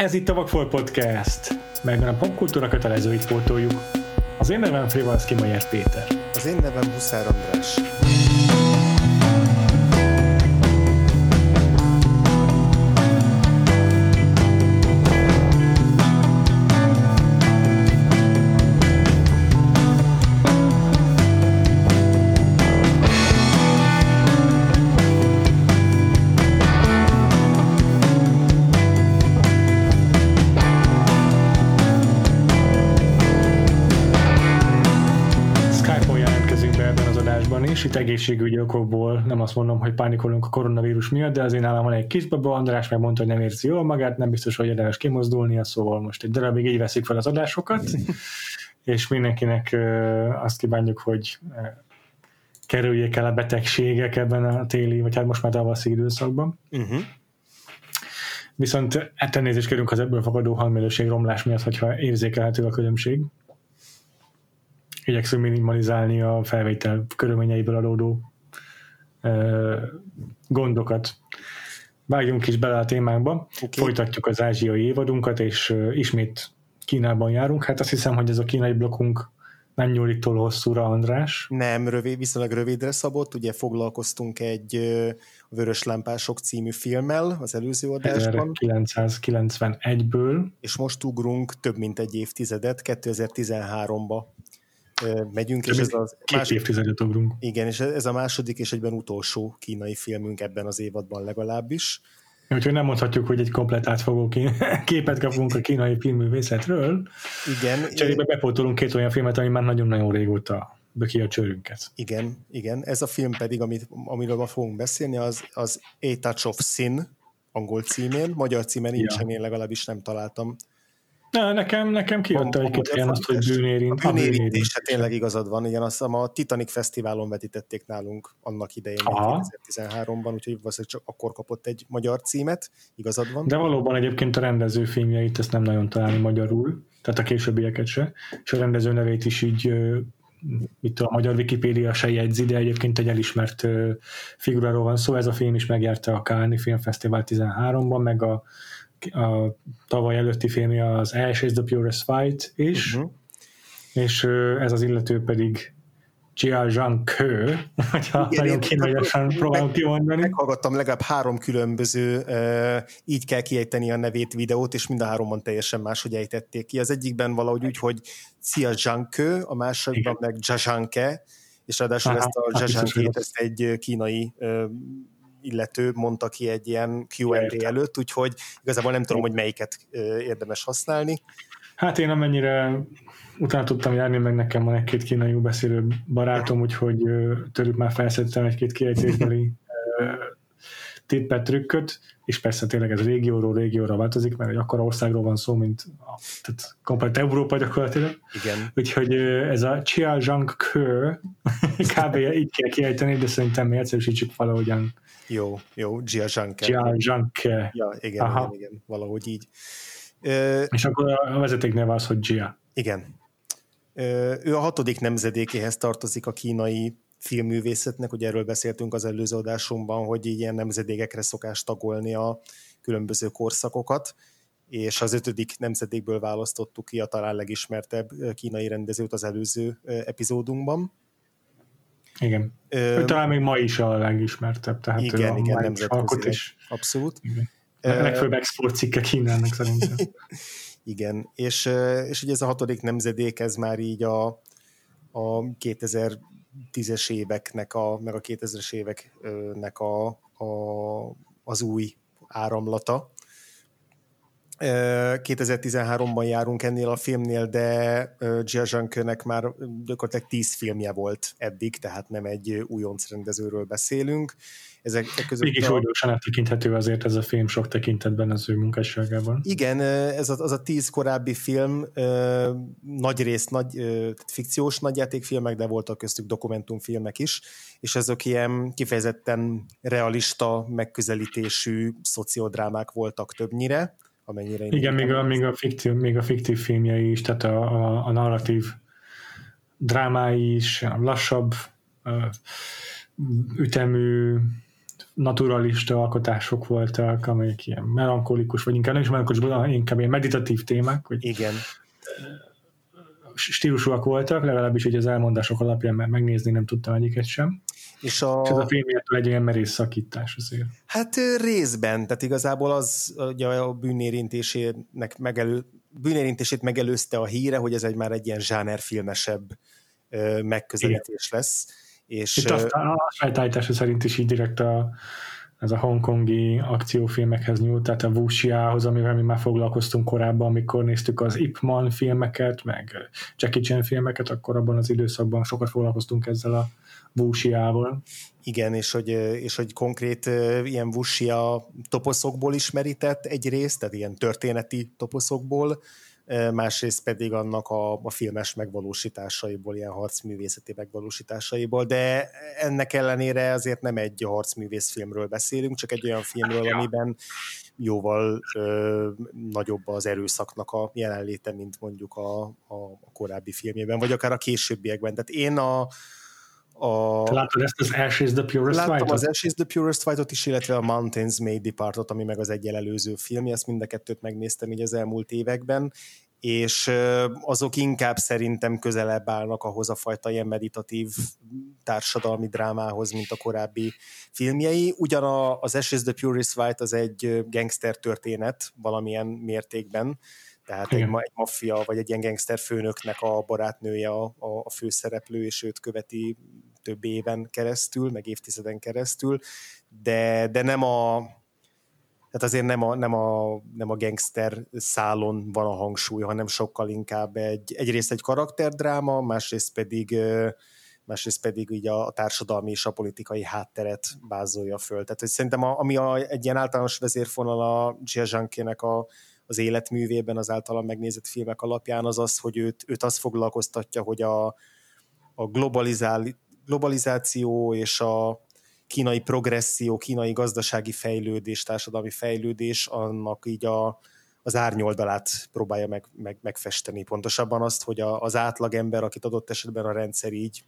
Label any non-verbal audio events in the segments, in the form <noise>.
Ez itt a Vakfol Podcast, melyben a popkultúra kötelezőit pótoljuk. Az én nevem Frivalszki Majer Péter. Az én nevem Huszár András. Egészségügyi okokból, nem azt mondom, hogy pánikolunk a koronavírus miatt, de azért nálam van egy kisbaba, András megmondta, hogy nem érzi jól magát, nem biztos, hogy érdemes kimozdulnia, szóval most egy darabig így veszik fel az adásokat, és mindenkinek azt kívánjuk, hogy kerüljék el a betegségek ebben a téli, vagy hát most már tavaszi időszakban. Uh-huh. Viszont ettől nézést kérünk az ebből fakadó hangminőség romlás miatt, hogyha érzékelhető a különbség. Igyekszünk minimalizálni a felvétel körülményeiből adódó ö, gondokat. Vágjunk is bele a témánkba. Oké. Folytatjuk az ázsiai évadunkat, és ö, ismét Kínában járunk. Hát azt hiszem, hogy ez a kínai blokkunk nem nyúlik túl hosszúra, András. Nem, rövid, viszonylag rövidre szabott, ugye foglalkoztunk egy ö, Vörös Lámpások című filmmel az előző adásban, 1991-ből. és most ugrunk több mint egy évtizedet, 2013-ba ö, megyünk, és ez az Két második, évtizedet ugrunk. igen, és ez a második és egyben utolsó kínai filmünk ebben az évadban legalábbis. Úgyhogy nem mondhatjuk, hogy egy komplet átfogó <laughs> képet kapunk a kínai filmművészetről. Igen, Cserébe bepótolunk két olyan filmet, ami már nagyon-nagyon régóta böki a csőrünket. Igen, igen. Ez a film pedig, amit, amiről ma fogunk beszélni, az, az A Touch of Sin angol címén, magyar címen nincsen, én legalábbis nem találtam. Na, nekem, nekem Van- egy-két helyen azt, hogy bűnérint. A bűnérítés, hát tényleg igazad van, igen, azt hiszem a Titanic Fesztiválon vetítették nálunk annak idején, Aha. 2013-ban, úgyhogy valószínűleg csak akkor kapott egy magyar címet, igazad van. De valóban egyébként a rendező filmjeit ezt nem nagyon találni magyarul, tehát a későbbieket se, és a rendező nevét is így itt a magyar Wikipédia se jegyzi, de egyébként egy elismert figuráról van szó. Ez a film is megjárta a Cannes Filmfesztivál 13-ban, meg a, a tavaly előtti filmje az Ash is the Purest Fight is, Uh-huh. és ez az illető pedig Jia Zhang Ke, <laughs> hogyha Igen, nagyon kínaiasan meg- próbálom kimondani. Meghallgattam legalább három különböző uh, így kell kiejteni a nevét videót, és mind a háromban teljesen máshogy ejtették ki. Az egyikben valahogy úgy, hogy Xia Zhangke, a másikban meg Zhazhanke, és ráadásul Aha, ezt a hogy Zhazhankét, rossz. ezt egy kínai uh, illető mondta ki egy ilyen Q&A előtt, úgyhogy igazából nem tudom, hogy melyiket érdemes használni. Hát én amennyire utána tudtam járni, meg nekem van egy-két kínai beszélő barátom, úgyhogy tőlük már felszedtem egy-két kiejtésbeli tippet, trükköt, és persze tényleg ez régióról régióra változik, mert egy akkora országról van szó, mint a, tehát komplet Európa gyakorlatilag. Igen. Úgyhogy ez a Chia Zhang Ke, <laughs> kb. így kell kiejteni, de szerintem mi egyszerűsítsük valahogyan. Jó, jó, Jia Zhangke. Chia Zhang Ke. Ja, igen, Aha. igen, igen, valahogy így. Ö, És akkor a vezeték neve az, hogy Jia. Igen. Ö, Ő a hatodik nemzedékéhez tartozik a kínai filmművészetnek, ugye erről beszéltünk az előző adásunkban, hogy ilyen nemzedékekre szokás tagolni a különböző korszakokat, és az ötödik nemzedékből választottuk ki a talán legismertebb kínai rendezőt az előző epizódunkban. Igen. Ö, Ő talán még ma is a legismertebb, tehát ő igen, a igen, nemzetközileg. is. Abszolút. Igen. Ö, legfőbb export cikke Kínának szerintem. <laughs> Igen, és, és ugye ez a hatodik nemzedék, ez már így a, a 2010-es éveknek, a, meg a 2000-es éveknek a, a, az új áramlata. Ö, 2013-ban járunk ennél a filmnél, de Zhangke-nek már gyakorlatilag 10 filmje volt eddig, tehát nem egy újonc rendezőről beszélünk. Ezek között Mégis a- újdonsan áttekinthető azért ez a film sok tekintetben az ő munkásságában. Igen, ez a, az a tíz korábbi film nagy rész, nagy, fikciós nagyjátékfilmek, de voltak köztük dokumentumfilmek is, és ezek ilyen kifejezetten realista megközelítésű szociodrámák voltak többnyire, amennyire én Igen, még a, még, a fiktív, még a fiktív filmjei is, tehát a, a, a narratív drámái is, lassabb ütemű naturalista alkotások voltak, amelyek ilyen melankolikus, vagy inkább nem is melankolikus, inkább ilyen meditatív témák, hogy Igen. stílusúak voltak, legalábbis így az elmondások alapján, mert megnézni nem tudtam egyiket sem. És a, És ez a filmjétől egy ilyen merész szakítás azért. Hát részben, tehát igazából az ugye a bűnérintésének megelő, bűnérintését megelőzte a híre, hogy ez egy már egy ilyen zsánerfilmesebb megközelítés lesz. És Itt aztán a fejtállítása szerint is így direkt a, ez a hongkongi akciófilmekhez nyúlt, tehát a Wuxia-hoz, amivel mi már foglalkoztunk korábban, amikor néztük az Ip Man filmeket, meg Jackie Chan filmeket, akkor abban az időszakban sokat foglalkoztunk ezzel a Wuxia-val. Igen, és hogy, és hogy konkrét ilyen vusia toposzokból ismerített egy részt, tehát ilyen történeti toposzokból, másrészt pedig annak a, a filmes megvalósításaiból, ilyen harcművészeti megvalósításaiból, de ennek ellenére azért nem egy harcművész filmről beszélünk, csak egy olyan filmről, Ja. amiben jóval ö, nagyobb az erőszaknak a jelenléte, mint mondjuk a, a, a korábbi filmjében, vagy akár a későbbiekben. Tehát én a, a, Te láttad ezt az Ash is the Purest Láttam Fight-ot? az Ash is the Purest Fight-ot is, illetve a Mountains May Depart-ot, ami meg az egy előző filmje, ezt mind a kettőt megnéztem így az elmúlt években, és azok inkább szerintem közelebb állnak ahhoz a fajta ilyen meditatív társadalmi drámához, mint a korábbi filmjei. Ugyan a, az Ash is the Purest Fight az egy gangster történet valamilyen mértékben, tehát egy, Igen. egy maffia, vagy egy ilyen gangster főnöknek a barátnője a, a, a főszereplő, és őt követi több éven keresztül, meg évtizeden keresztül, de, de nem a tehát azért nem a, nem, a, nem a gangster szálon van a hangsúly, hanem sokkal inkább egy, egyrészt egy karakterdráma, másrészt pedig másrészt pedig így a, a társadalmi és a politikai hátteret bázolja föl. Tehát hogy szerintem a, ami a, egy ilyen általános vezérfonal a Jia Zhangkének a, az életművében, az általam megnézett filmek alapján az az, hogy őt, őt az foglalkoztatja, hogy a, a globalizál, globalizáció és a kínai progresszió, kínai gazdasági fejlődés, társadalmi fejlődés, annak így a, az árnyoldalát próbálja meg, meg, megfesteni. Pontosabban azt, hogy a, az átlagember, akit adott esetben a rendszer így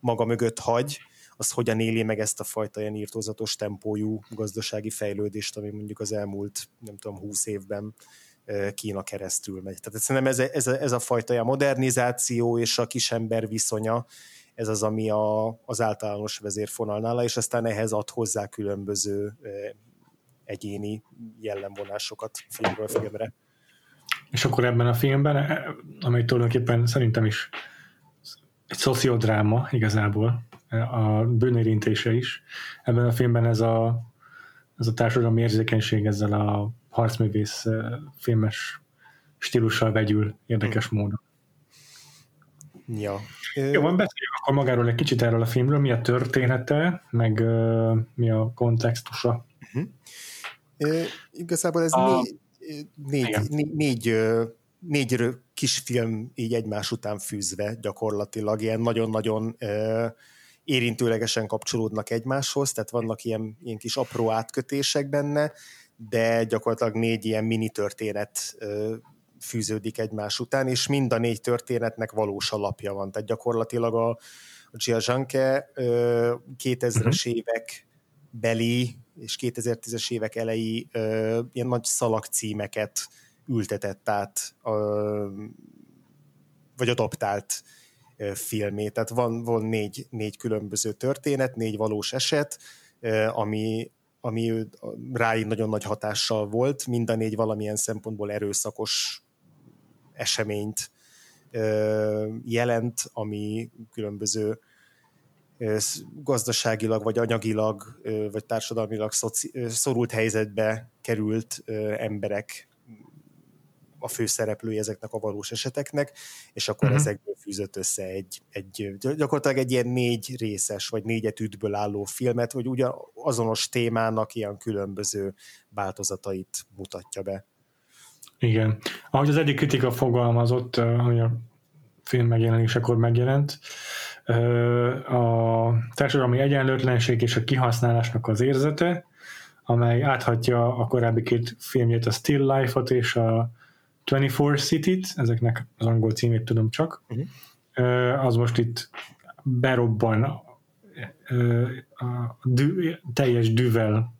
maga mögött hagy, az hogyan éli meg ezt a fajta ilyen írtózatos tempójú gazdasági fejlődést, ami mondjuk az elmúlt, nem tudom, húsz évben Kína keresztül megy. Tehát szerintem ez, a- ez, a, ez a fajta ilyen modernizáció és a kisember viszonya, ez az, ami a, az általános vezérfonal nála, és aztán ehhez ad hozzá különböző egyéni jellemvonásokat filmről filmre. És akkor ebben a filmben, eh, amely tulajdonképpen szerintem is egy szociodráma igazából, eh, a bűnérintése is. Ebben a filmben ez a, ez a társadalmi érzékenység ezzel a harcművész eh, filmes stílussal vegyül érdekes módon. Ja. Jó, van beszéljünk akkor magáról egy kicsit erről a filmről, mi a története, meg uh, mi a kontextusa. Ö, igazából ez A- négy, négy, négy, négy, négy rö- kis film így egymás után fűzve gyakorlatilag, ilyen nagyon-nagyon érintőlegesen kapcsolódnak egymáshoz, tehát vannak ilyen, ilyen kis apró átkötések benne, de gyakorlatilag négy ilyen mini történet fűződik egymás után, és mind a négy történetnek valós alapja van. Tehát gyakorlatilag a, a Jia Zhangke ö, 2000-es évek beli és 2010-es évek elejé ilyen nagy szalagcímeket ültetett át, vagy adaptált ö, filmé. Tehát van, van négy, négy különböző történet, négy valós eset, ami, ami rá nagyon nagy hatással volt. Mind a négy valamilyen szempontból erőszakos eseményt jelent, ami különböző gazdaságilag, vagy anyagilag, vagy társadalmilag szorult helyzetbe került emberek a főszereplői ezeknek a valós eseteknek, és akkor uh-huh. ezekből fűzött össze egy, egy, gyakorlatilag egy ilyen négy részes, vagy négy etüdből álló filmet, hogy ugyan azonos témának ilyen különböző változatait mutatja be. Igen. Ahogy az egyik kritika fogalmazott, hogy a film megjelenésekor megjelent, a társadalmi egyenlőtlenség és a kihasználásnak az érzete, amely áthatja a korábbi két filmjét, a Still Life-ot és a 24 City-t, ezeknek az angol címét tudom csak, Mhm. uh, az most itt berobban a dű, teljes düvel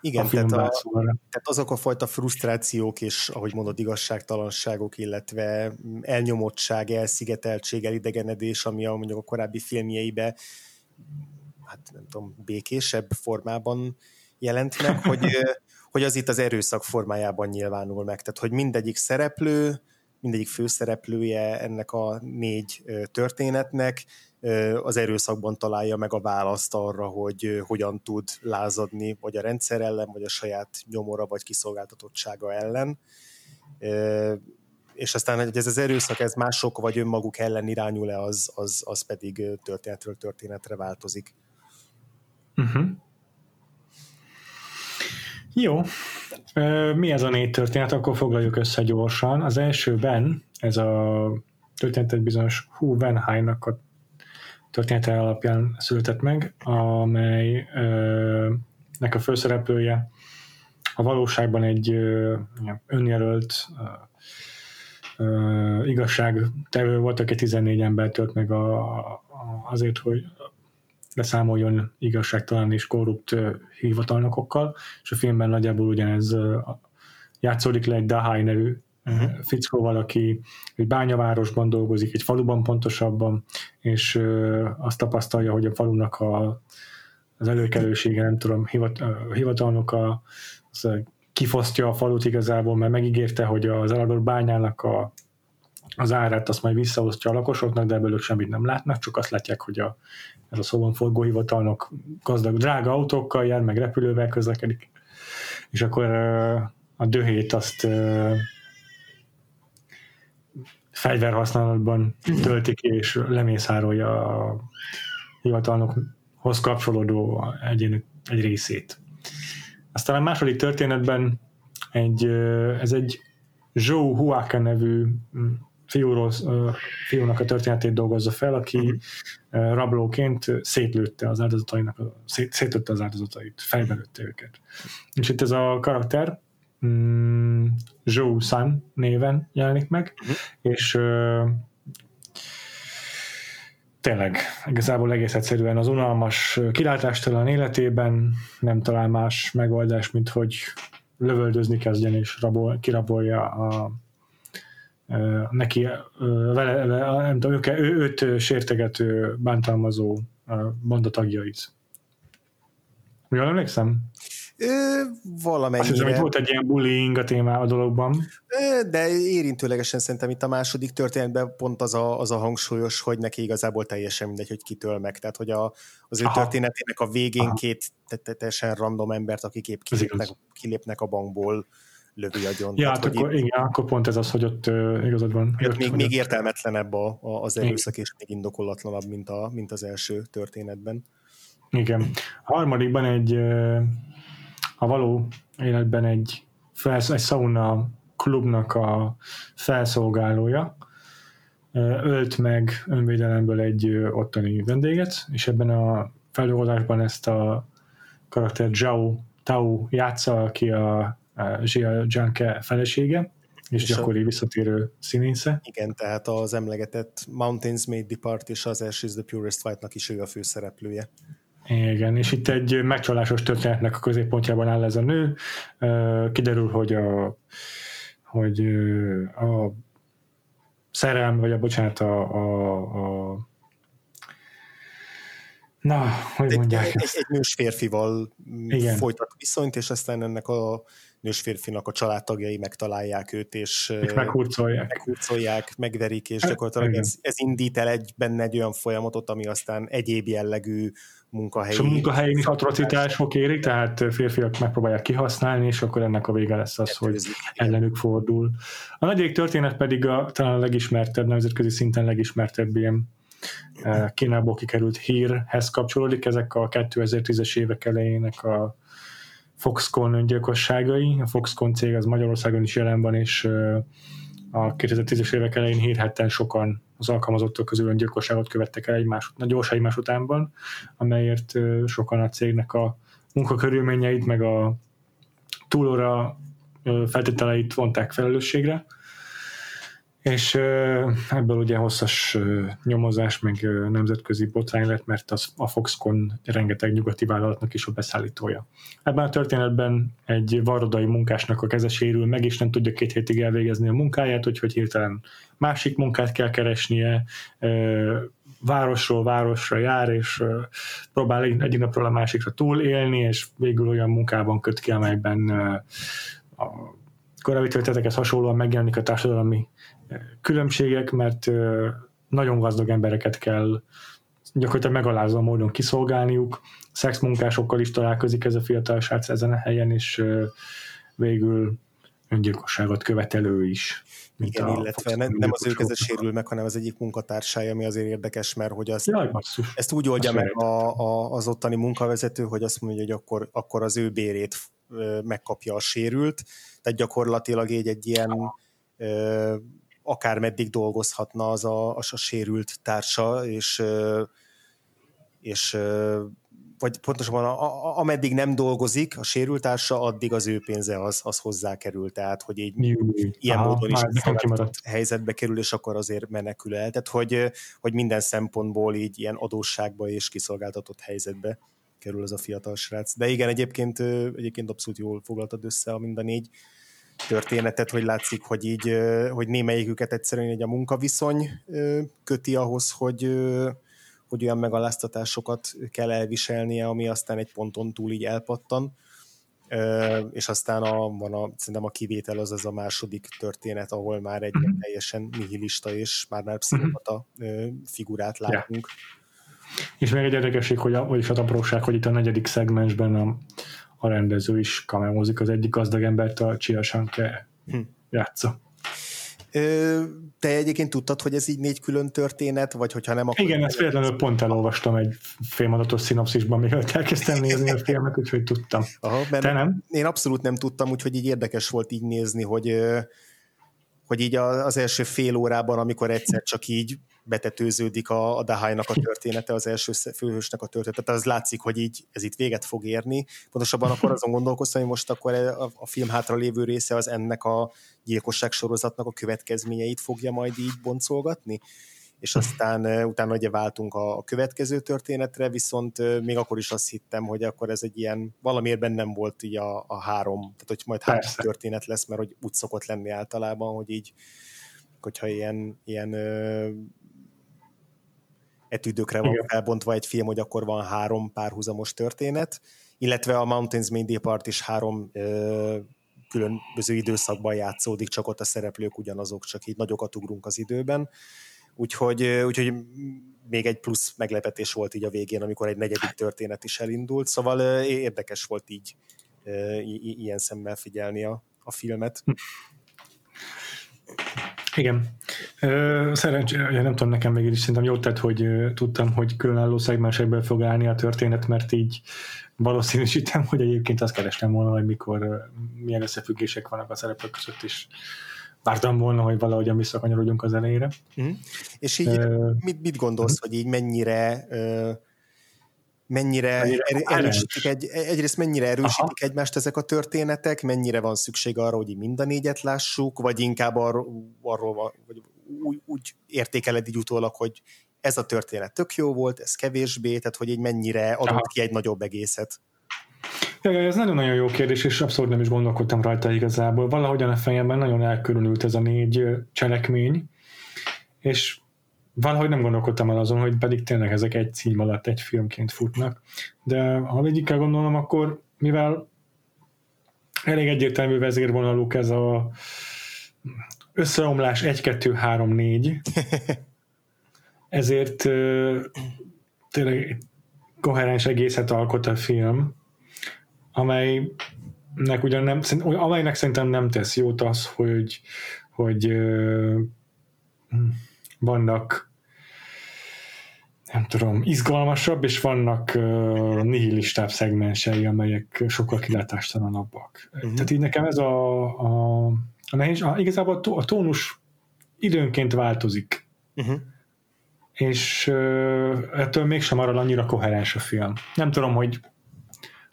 igen, a tehát, a, tehát azok a fajta frusztrációk és, ahogy mondod, igazságtalanságok, illetve elnyomottság, elszigeteltség, elidegenedés, ami a, mondjuk a korábbi filmjeibe hát nem tudom, békésebb formában jelent meg, <laughs> hogy, hogy az itt az erőszak formájában nyilvánul meg. Tehát, hogy mindegyik szereplő, mindegyik főszereplője ennek a négy történetnek az erőszakban találja meg a választ arra, hogy hogyan tud lázadni, vagy a rendszer ellen, vagy a saját nyomora, vagy kiszolgáltatottsága ellen. És aztán, hogy ez az erőszak, ez mások vagy önmaguk ellen irányul-e, az, az, az pedig történetről történetre változik. Uh-huh. Jó. Mi ez a négy történet? Akkor foglaljuk össze gyorsan. Az elsőben ez a történetet bizonyos Hu Wenhai-nak a története alapján született meg, amelynek a főszereplője a valóságban egy önjelölt igazságtevő volt, aki 14 ember tölt meg a, azért, hogy leszámoljon igazságtalan és korrupt hivatalnokokkal, és a filmben nagyjából ugyanez játszódik le egy Dahai nevű uh-huh. fickóval, aki egy bányavárosban dolgozik, egy faluban pontosabban, és azt tapasztalja, hogy a falunak a, az előkelősége, nem tudom, hivat, hivatalnoka az kifosztja a falut igazából, mert megígérte, hogy az eladott bányának a, az árát azt majd visszaosztja a lakosoknak, de ebből ők semmit nem látnak, csak azt látják, hogy a, ez a szóban forgó hivatalnok gazdag, drága autókkal jár, meg repülővel közlekedik. És akkor a döhét azt fegyverhasználatban töltik és lemészárolja a hivatalnokhoz kapcsolódó egyén, egy részét. Aztán a második történetben egy, ez egy Zhou Huaka nevű fiúról, fiúnak a történetét dolgozza fel, aki uh-huh. rablóként szétlőtte az áldozatainak, szét, szétlőtte az áldozatait, fejbelőtte őket. És itt ez a karakter mm, Zhou San néven jelenik meg, uh-huh. és uh, tényleg igazából egész egyszerűen az unalmas kilátástalan életében nem talál más megoldás, mint hogy lövöldözni kezdjen és rabol, kirabolja a neki vele, nem tudom, ő, őt sértegető, bántalmazó banda tagjait. Jól emlékszem? Ö, valamennyire. Azt hiszem, hogy volt egy ilyen bullying a témá a dologban. Ö, de érintőlegesen szerintem itt a második történetben pont az a, az a hangsúlyos, hogy neki igazából teljesen mindegy, hogy kitől meg. Tehát, hogy a, az ő Aha. történetének a végén Aha. két teljesen random embert, akik épp kilépnek, kilépnek a bankból, lövi agyon. Ja, hát akkor, itt, igen, akkor pont ez az, hogy ott uh, igazad van. Ott még, még értelmetlenebb a, a, az erőszak, és még indokolatlanabb, mint, a, mint az első történetben. Igen. A harmadikban egy a való életben egy, felsz, egy sauna klubnak a felszolgálója ölt meg önvédelemből egy ottani vendéget, és ebben a feldolgozásban ezt a karakter Zhao Tao játsza, aki a Zsia Janke felesége, és, és gyakori a... visszatérő színésze. Igen, tehát az emlegetett Mountains Made Depart és az Ash is the Purest Fight-nak is ő a főszereplője. Igen, és itt egy megcsalásos történetnek a középpontjában áll ez a nő. Kiderül, hogy a, hogy a szerelm, vagy a bocsánat, a, a, a Na, hogy mondják egy, ezt? Egy, nős férfival Igen. folytat viszonyt, és aztán ennek a nős férfinak a családtagjai megtalálják őt, és, meghurcolják. meghurcolják, megverik, és gyakorlatilag ez, ez indít el egy, benne egy olyan folyamatot, ami aztán egyéb jellegű munkahelyi... És a munkahelyi atrocitások érik, tehát férfiak megpróbálják kihasználni, és akkor ennek a vége lesz az, hogy ellenük fordul. A negyedik történet pedig a, talán a legismertebb, nemzetközi szinten legismertebb ilyen Kínából kikerült hírhez kapcsolódik, ezek a 2010-es évek elejének a Foxconn öngyilkosságai. A Foxconn cég az Magyarországon is jelen van, és a 2010-es évek elején hírhetten sokan az alkalmazottak közül öngyilkosságot követtek el egymás, gyors egymás utánban, amelyért sokan a cégnek a munkakörülményeit, meg a túlóra feltételeit vonták felelősségre. És ebből ugye hosszas nyomozás, meg nemzetközi botrány lett, mert az, a Foxconn rengeteg nyugati vállalatnak is a beszállítója. Ebben a történetben egy varodai munkásnak a keze sérül meg, és nem tudja két hétig elvégezni a munkáját, úgyhogy hirtelen másik munkát kell keresnie, városról városra jár, és próbál egyik napról a másikra túlélni, és végül olyan munkában köt ki, amelyben a korábbi történetekhez hasonlóan megjelenik a társadalmi különbségek, mert nagyon gazdag embereket kell gyakorlatilag megalázó módon kiszolgálniuk. Szexmunkásokkal is találkozik ez a fiatal srác ezen a helyen, és végül öngyilkosságot követelő is. Igen, illetve nem, nem az ő keze sérül meg, hanem az egyik munkatársája, ami azért érdekes, mert hogy az, Jaj, ezt úgy oldja meg a, a, az ottani munkavezető, hogy azt mondja, hogy akkor, akkor az ő bérét megkapja a sérült, tehát gyakorlatilag egy, egy ilyen akár meddig dolgozhatna az a, az a sérült társa, és, és vagy pontosabban a, a, ameddig nem dolgozik a sérült társa, addig az ő pénze az, az hozzákerül, tehát hogy így Jú, ilyen aha, módon is helyzetbe kerül, és akkor azért menekül el. Tehát hogy, hogy minden szempontból így ilyen adósságba és kiszolgáltatott helyzetbe kerül az a fiatal srác. De igen, egyébként, egyébként abszolút jól foglaltad össze a mind a négy történetet, hogy látszik, hogy így, hogy némelyiküket egyszerűen egy a munkaviszony köti ahhoz, hogy, hogy olyan megaláztatásokat kell elviselnie, ami aztán egy ponton túl így elpattan. És aztán a, van a, szerintem a kivétel az az a második történet, ahol már egy mm-hmm. teljesen nihilista és már már pszichopata figurát látunk. Yeah. És még egy érdekesség, hogy, a, vagyis az apróság, hogy itt a negyedik szegmensben a, a rendező is kameózik az egyik gazdag embert, a Chia Shanke hm. játsza. Ö, te egyébként tudtad, hogy ez így négy külön történet, vagy hogyha nem, akkor... Igen, ezt például pont elolvastam egy félmondatos szinopszisban, mielőtt elkezdtem nézni a filmet, úgyhogy tudtam. Aha, mert te nem? Én abszolút nem tudtam, úgyhogy így érdekes volt így nézni, hogy hogy így az első fél órában, amikor egyszer csak így betetőződik a, a Dahai-nak a története, az első főhősnek a története, tehát az látszik, hogy így ez itt véget fog érni. Pontosabban akkor azon gondolkoztam, hogy most akkor a, a film hátra lévő része az ennek a gyilkosság sorozatnak a következményeit fogja majd így boncolgatni? És aztán utána ugye váltunk a, a következő történetre, viszont még akkor is azt hittem, hogy akkor ez egy ilyen, valamiért bennem volt így a, a három, tehát hogy majd három történet lesz, mert hogy úgy szokott lenni általában, hogy így, hogyha ilyen, ilyen etüdökre van felbontva egy film, hogy akkor van három párhuzamos történet, illetve a Mountains Main Depart is három ö, különböző időszakban játszódik, csak ott a szereplők ugyanazok, csak így nagyokat ugrunk az időben. Úgyhogy, úgyhogy még egy plusz meglepetés volt így a végén, amikor egy negyedik történet is elindult, szóval érdekes volt így ilyen szemmel figyelni a, a filmet. Igen. Szerencsére, nem tudom, nekem végül is szerintem jól tett, hogy tudtam, hogy különálló szegmensekből fog állni a történet, mert így valószínűsítem, hogy egyébként azt kerestem volna, hogy mikor milyen összefüggések vannak a szereplők között is vártam volna, hogy valahogyan visszakanyarodjunk az elejére. Mm. És így uh, mit, mit gondolsz, uh, hogy így mennyire uh, mennyire, mennyire er, erősítik egy, egyrészt mennyire erősítik Aha. egymást ezek a történetek, mennyire van szükség arra, hogy mind a négyet lássuk, vagy inkább arról, arról vagy úgy, úgy értékeled így utólag, hogy ez a történet tök jó volt, ez kevésbé, tehát hogy így mennyire adott Aha. ki egy nagyobb egészet. Ja, ez nagyon-nagyon jó kérdés, és abszolút nem is gondolkodtam rajta igazából. Valahogyan a fejemben nagyon elkülönült ez a négy cselekmény, és valahogy nem gondolkodtam el azon, hogy pedig tényleg ezek egy cím alatt egy filmként futnak. De ha végig kell gondolnom, akkor mivel elég egyértelmű vezérvonaluk ez a összeomlás 1-2-3-4, <laughs> ezért tényleg koherens egészet alkot a film, amelynek ugyan nem, amelynek szerintem nem tesz jót az, hogy, hogy vannak nem tudom, izgalmasabb, és vannak uh, nihilistább szegmensei, amelyek sokkal kilátástalanabbak. Uh-huh. Tehát így nekem ez a, a, a nehéz, a, igazából a tónus időnként változik. Uh-huh. És uh, ettől mégsem marad annyira koherens a film. Nem tudom, hogy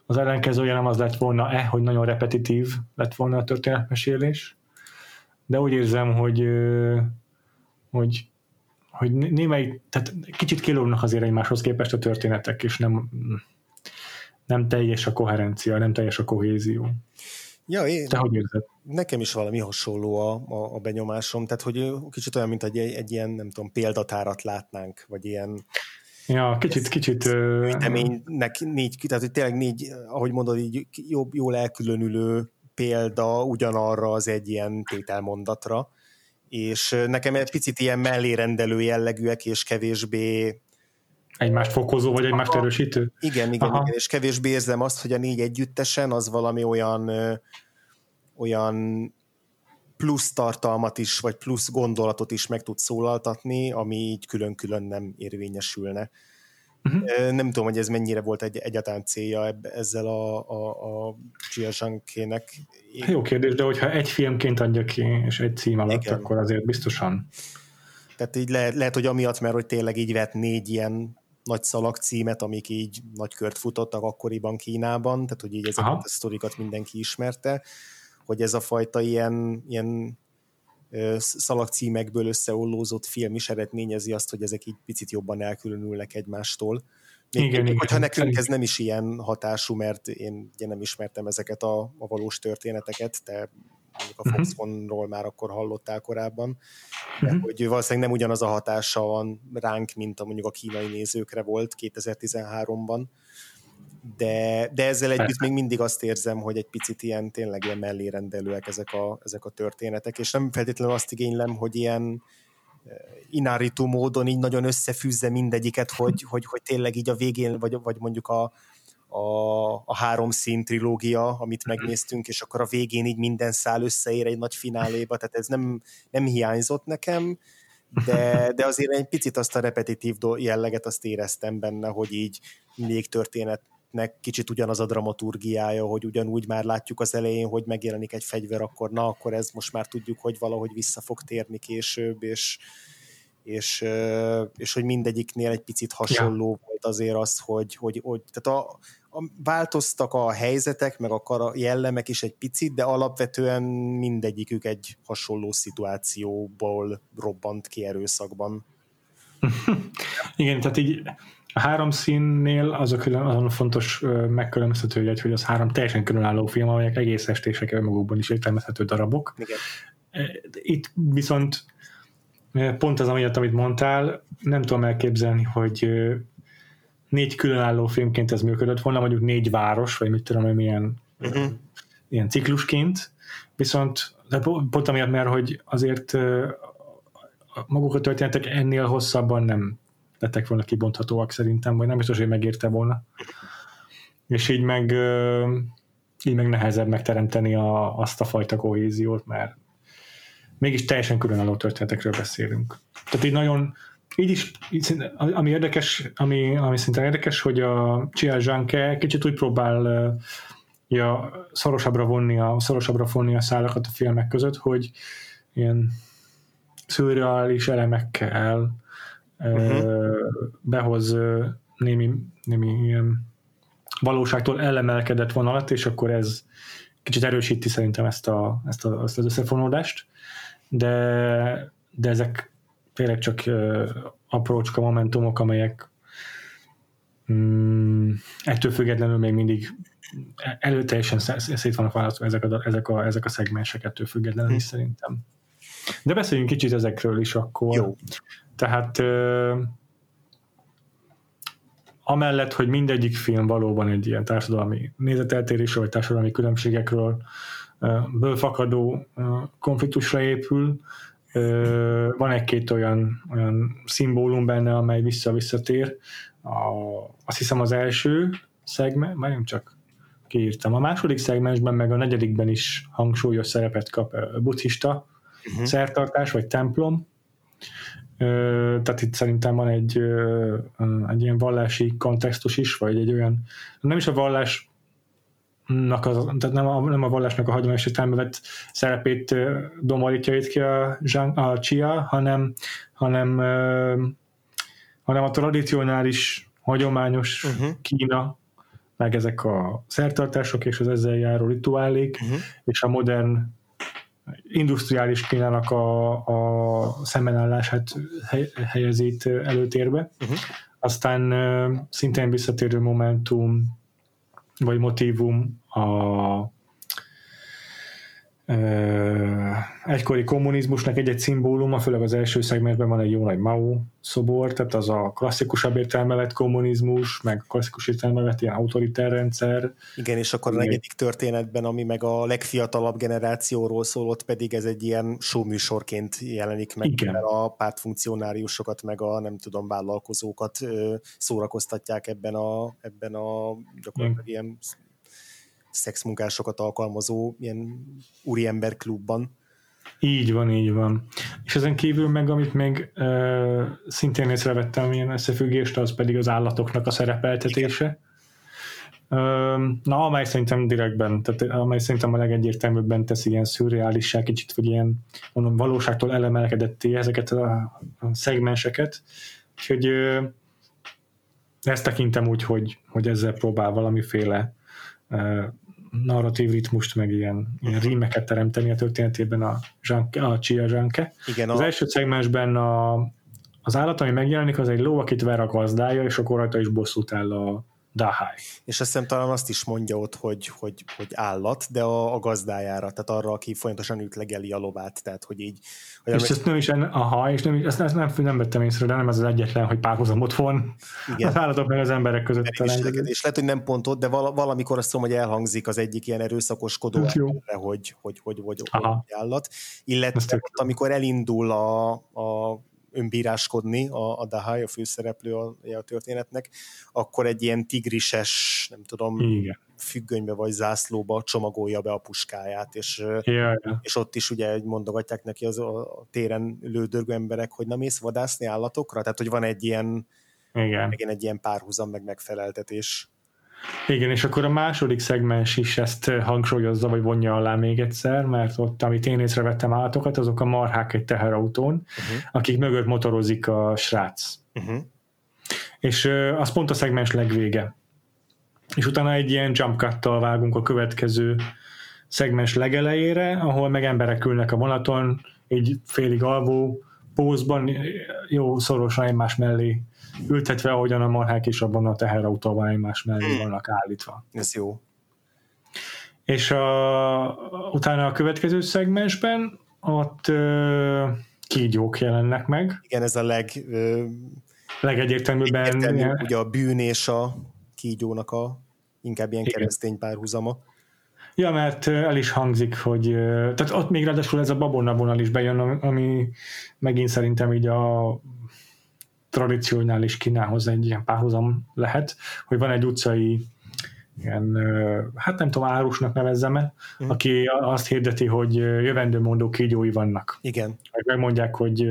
az ellenkezője nem az lett volna-e, hogy nagyon repetitív lett volna a történetmesélés, de úgy érzem, hogy, hogy, hogy némely, tehát kicsit kilógnak azért egymáshoz képest a történetek, és nem, nem teljes a koherencia, nem teljes a kohézió. Ja, én, Te hogy érzed? Nekem is valami hasonló a, a, a benyomásom, tehát hogy kicsit olyan, mint egy, egy ilyen, nem tudom, példatárat látnánk, vagy ilyen Ja, kicsit, kicsit... Gyűjteménynek négy, tehát hogy tényleg négy, ahogy mondod, így jobb, jól elkülönülő példa ugyanarra az egy ilyen tételmondatra, és nekem egy picit ilyen mellérendelő jellegűek, és kevésbé Egymást fokozó, vagy egymást Aha. erősítő? Igen, igen, igen, és kevésbé érzem azt, hogy a négy együttesen az valami olyan olyan plusz tartalmat is, vagy plusz gondolatot is meg tud szólaltatni, ami így külön-külön nem érvényesülne. Uh-huh. Nem tudom, hogy ez mennyire volt egy, egyáltalán célja ezzel a, a, a Gia Zhankének. Jó kérdés, de hogyha egy filmként adja ki, és egy cím alatt, Igen. akkor azért biztosan. Tehát így lehet, lehet, hogy amiatt, mert hogy tényleg így vett négy ilyen nagy szalag címet, amik így nagy kört futottak akkoriban Kínában, tehát hogy így ezeket Aha. a sztorikat mindenki ismerte, hogy ez a fajta ilyen, ilyen szalagcímekből összeollózott film is eredményezi azt, hogy ezek így picit jobban elkülönülnek egymástól. Még, igen, még igen, hogyha nekünk ez nem is ilyen hatású, mert én ugye nem ismertem ezeket a, a valós történeteket, te mondjuk a mhm. Foxconról uh-huh. már akkor hallottál korábban, de uh-huh. hogy valószínűleg nem ugyanaz a hatása van ránk, mint a mondjuk a kínai nézőkre volt 2013-ban, de, de ezzel együtt még mindig azt érzem, hogy egy picit ilyen tényleg ilyen mellérendelőek ezek a, ezek a történetek, és nem feltétlenül azt igénylem, hogy ilyen eh, inárító módon így nagyon összefűzze mindegyiket, hogy, hogy, hogy tényleg így a végén, vagy, vagy mondjuk a, a, a három szín trilógia, amit megnéztünk, és akkor a végén így minden szál összeér egy nagy fináléba, tehát ez nem, nem hiányzott nekem, de, de azért egy picit azt a repetitív jelleget azt éreztem benne, hogy így még történet nek kicsit ugyanaz a dramaturgiája, hogy ugyanúgy már látjuk az elején, hogy megjelenik egy fegyver, akkor na, akkor ez most már tudjuk, hogy valahogy vissza fog térni később, és, és, és hogy mindegyiknél egy picit hasonló ja. volt azért az, hogy, hogy, hogy tehát a, a, változtak a helyzetek, meg a jellemek is egy picit, de alapvetően mindegyikük egy hasonló szituációból robbant ki erőszakban. <laughs> Igen, tehát így a három színnél az a külön, azon fontos megkülönböztető hogy az három teljesen különálló film, amelyek egész estések magukban is értelmezhető darabok. Igen. Itt viszont pont az amiatt, amit mondtál, nem tudom elképzelni, hogy négy különálló filmként ez működött volna, mondjuk négy város, vagy mit tudom, hogy milyen uh-huh. ilyen ciklusként, viszont de pont amiatt, mert hogy azért maguk a történetek ennél hosszabban nem lettek volna kibonthatóak szerintem, vagy nem biztos, hogy megérte volna. És így meg, így meg nehezebb megteremteni a, azt a fajta kohéziót, mert mégis teljesen különálló történetekről beszélünk. Tehát így nagyon, így is, így, ami érdekes, ami, ami szinte érdekes, hogy a Chia Zhanke kicsit úgy próbál ja, szorosabbra vonni a, szorosabbra vonni a szálakat a filmek között, hogy ilyen szürreális elemekkel uh-huh. behoz némi, némi ilyen valóságtól elemelkedett vonalat, és akkor ez kicsit erősíti szerintem ezt, a, ezt, a, ezt az összefonódást, de, de ezek tényleg csak aprócska momentumok, amelyek mm, ettől függetlenül még mindig előteljesen szét vannak választva ezek a, ezek a, ezek a szegmensek ettől függetlenül is hm. szerintem. De beszéljünk kicsit ezekről is akkor. Jó. Tehát amellett, hogy mindegyik film valóban egy ilyen társadalmi nézeteltérésről, vagy társadalmi különbségekről bőfakadó konfliktusra épül, van egy-két olyan, olyan szimbólum benne, amely vissza-visszatér. A, azt hiszem az első szegment, már nem csak kiírtam. A második szegmensben, meg a negyedikben is hangsúlyos szerepet kap buddhista uh-huh. szertartás, vagy templom, tehát itt szerintem van egy, egy ilyen vallási kontextus is, vagy egy olyan, nem is a vallás az, tehát nem a, nem a vallásnak a hagyományos értelembe vett szerepét domorítja itt ki a, a Chia, hanem, hanem, hanem a tradicionális, hagyományos uh-huh. Kína, meg ezek a szertartások és az ezzel járó rituálék, uh-huh. és a modern industriális Kínának a, a szembenállását helyezi itt előtérbe. Uh-huh. Aztán szintén visszatérő momentum, vagy motivum a egykori kommunizmusnak egy-egy szimbóluma, főleg az első szegmensben van egy jó nagy Mao szobor, tehát az a klasszikusabb értelme vett kommunizmus, meg klasszikus értelme vett ilyen autoritár rendszer. Igen, és akkor a negyedik történetben, ami meg a legfiatalabb generációról szólott, pedig ez egy ilyen showműsorként jelenik meg, Igen. mert a pártfunkcionáriusokat, meg a nem tudom, vállalkozókat szórakoztatják ebben a, ebben a gyakorlatilag ilyen szexmunkásokat alkalmazó ilyen úriember klubban. Így van, így van. És ezen kívül meg, amit még uh, szintén észrevettem ilyen összefüggést, az pedig az állatoknak a szerepeltetése. Uh, na, amely szerintem direktben, tehát amely szerintem a legegyértelműbben teszi ilyen szürreálissá, kicsit, vagy ilyen mondom, valóságtól elemelkedetté ezeket a, a szegmenseket. Úgyhogy uh, ezt tekintem úgy, hogy, hogy ezzel próbál valamiféle narratív ritmust, meg ilyen, ilyen rímeket teremteni a történetében a, zsánke, a Chia Zsánke. Igen, az a... első szegmensben a, az állat, ami megjelenik, az egy ló, akit ver a gazdája, és akkor rajta is bosszút áll a, Dahai. És azt hiszem talán azt is mondja ott, hogy, hogy, hogy állat, de a, a gazdájára, tehát arra, aki folyamatosan ütlegeli a lovát, tehát hogy így... Hogy és ezt nem is, aha, és nem, ezt, ezt nem, nem vettem észre, de nem ez az egyetlen, hogy párhuzamot von Igen. <laughs> az állatok meg az emberek között. És, és lehet, hogy nem pont ott, de valamikor azt mondom, hogy elhangzik az egyik ilyen erőszakoskodó erre, hogy, hogy, hogy, hogy, hogy állat. Illetve ott, amikor elindul a, a önbíráskodni a, a Dahai, a főszereplő a, a történetnek, akkor egy ilyen tigrises, nem tudom, Igen. függönybe vagy zászlóba csomagolja be a puskáját, és, és ott is ugye mondogatják neki az a téren lődörgő emberek, hogy nem mész vadászni állatokra, tehát hogy van egy ilyen, Igen. egy ilyen párhuzam, meg megfeleltetés. Igen, és akkor a második szegmens is ezt hangsúlyozza, vagy vonja alá még egyszer, mert ott, amit én észrevettem állatokat, azok a marhák egy teherautón, uh-huh. akik mögött motorozik a srác. Uh-huh. És uh, az pont a szegmens legvége. És utána egy ilyen jump cut vágunk a következő szegmens legelejére, ahol meg emberek ülnek a vonaton, így félig alvó pózban, jó szorosan egymás mellé ültetve, ahogyan a marhák is abban a teherautóban egymás mellé hmm. vannak állítva. Ez jó. És a, utána a következő szegmensben ott ö, kígyók jelennek meg. Igen, ez a leg... Ö, legegyértelműbben. ugye a bűn és a kígyónak a inkább ilyen Igen. keresztény párhuzama. Ja, mert el is hangzik, hogy tehát ott még ráadásul ez a babonna vonal is bejön, ami megint szerintem így a tradicionális Kínához egy ilyen párhuzam lehet, hogy van egy utcai ilyen, hát nem tudom, árusnak nevezzem-e, mm. aki azt hirdeti, hogy jövendőmondó kígyói vannak. Igen. Megmondják, hogy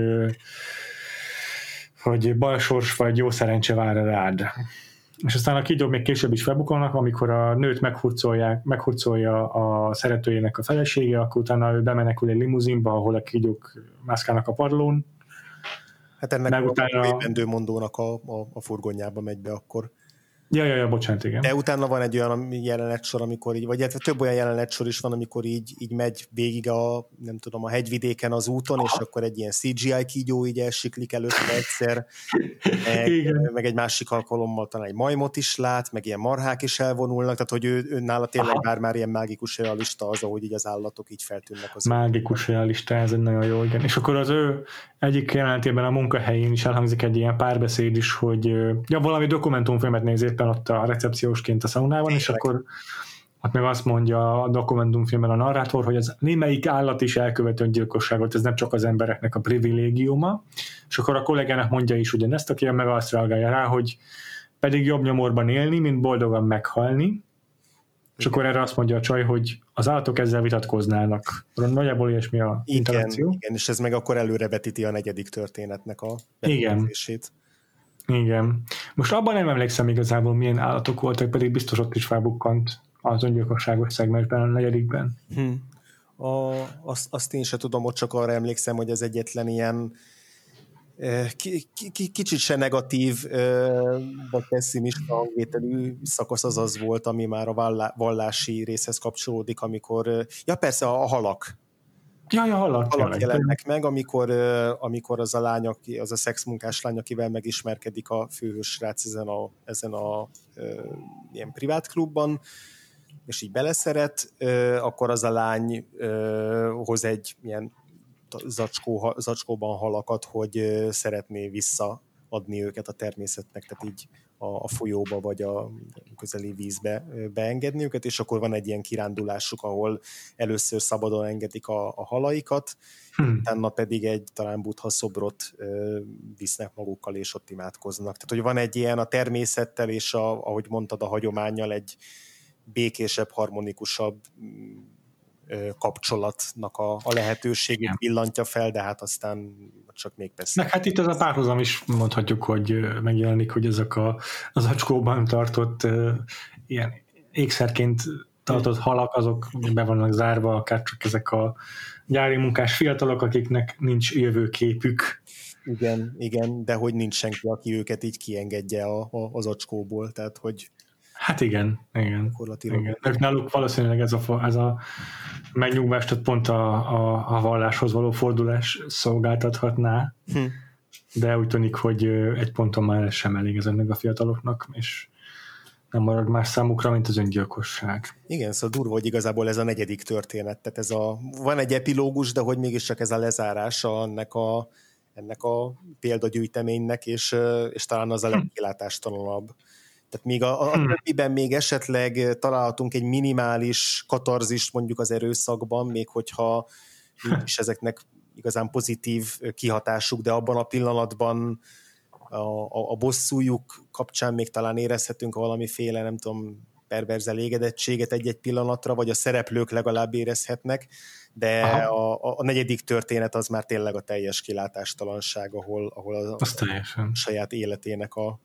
hogy balsors vagy jó szerencse vár rád. És aztán a kígyók még később is felbukolnak, amikor a nőt meghurcolják, meghurcolja a szeretőjének a felesége, akkor utána ő bemenekül egy limuzinba, ahol a kígyók mászkálnak a padlón, Hát ennek Meg a utána... mondónak a, a, a furgonjába megy be akkor. Ja, ja, ja, bocsánat, igen. De utána van egy olyan jelenetsor, amikor így, vagy hát több olyan jelenetsor is van, amikor így, így megy végig a, nem tudom, a hegyvidéken az úton, Aha. és akkor egy ilyen CGI kígyó így elsiklik előtte egyszer, meg, igen. meg egy másik alkalommal talán egy majmot is lát, meg ilyen marhák is elvonulnak, tehát hogy ő, ő nála tényleg már, már ilyen mágikus realista az, ahogy így az állatok így feltűnnek. Az mágikus realista, ez egy nagyon jó, igen. És akkor az ő egyik jelenetében a munkahelyén is elhangzik egy ilyen párbeszéd is, hogy ja, valami dokumentumfilmet néz éppen ott a recepciósként a szaunában, és akkor ott meg azt mondja a dokumentumfilmben a narrátor, hogy az némelyik állat is elkövet öngyilkosságot, ez nem csak az embereknek a privilégiuma, és akkor a kollégának mondja is ugyanezt, aki meg azt reagálja rá, hogy pedig jobb nyomorban élni, mint boldogan meghalni, és akkor erre azt mondja a csaj, hogy az állatok ezzel vitatkoznának. Nagyjából ilyesmi a igen, interakció. Igen, és ez meg akkor előrevetíti a negyedik történetnek a Igen. Igen. Most abban nem emlékszem igazából, milyen állatok voltak, pedig biztos ott is felbukkant az öngyilkosságos szegmensben, a negyedikben. Hmm. A, azt, azt én sem tudom, ott csak arra emlékszem, hogy az egyetlen ilyen kicsit se negatív vagy pessimista hangvételű szakasz az az volt, ami már a vallási részhez kapcsolódik, amikor, ja persze a halak, Ja, ja, halak, halak jelennek meg, amikor, amikor az a lány, aki, az a szexmunkás lány, akivel megismerkedik a főhős srác ezen a, ezen a e, ilyen privát klubban, és így beleszeret, e, akkor az a lány e, hoz egy ilyen zacskó, zacskóban halakat, hogy szeretné visszaadni őket a természetnek, tehát így a, a folyóba vagy a közeli vízbe beengedni őket, és akkor van egy ilyen kirándulásuk, ahol először szabadon engedik a, a halaikat, hmm. utána pedig egy talán buddha szobrot ö, visznek magukkal, és ott imádkoznak. Tehát, hogy van egy ilyen a természettel, és a, ahogy mondtad, a hagyományjal egy békésebb, harmonikusabb kapcsolatnak a, a lehetőségét villantja fel, de hát aztán csak még persze. Meg hát itt ez a párhuzam is mondhatjuk, hogy megjelenik, hogy ezek a, az acskóban tartott ilyen ékszerként tartott halak, azok be vannak zárva, akár csak ezek a gyári munkás fiatalok, akiknek nincs jövőképük. Igen, igen, de hogy nincs senki, aki őket így kiengedje a, a, az acskóból, tehát hogy Hát igen, igen. igen. Ők náluk valószínűleg ez a, ez a megnyugvás, tehát pont a, a, a valláshoz való fordulás szolgáltathatná, hm. de úgy tűnik, hogy egy ponton már ez sem elég ezeknek a fiataloknak, és nem marad más számukra, mint az öngyilkosság. Igen, szóval durva, hogy igazából ez a negyedik történet, tehát ez a, van egy epilógus, de hogy mégiscsak ez a lezárása ennek a, ennek a példagyűjteménynek, és, és talán az a hm. legkilátástalanabb. Tehát még a, a hmm. többiben még esetleg találhatunk egy minimális katarzist mondjuk az erőszakban, még hogyha nincs is ezeknek igazán pozitív kihatásuk, de abban a pillanatban a, a, a bosszújuk kapcsán még talán érezhetünk valamiféle, nem tudom, perverz elégedettséget egy-egy pillanatra, vagy a szereplők legalább érezhetnek, de a, a, a negyedik történet az már tényleg a teljes kilátástalanság, ahol, ahol a, a saját életének a,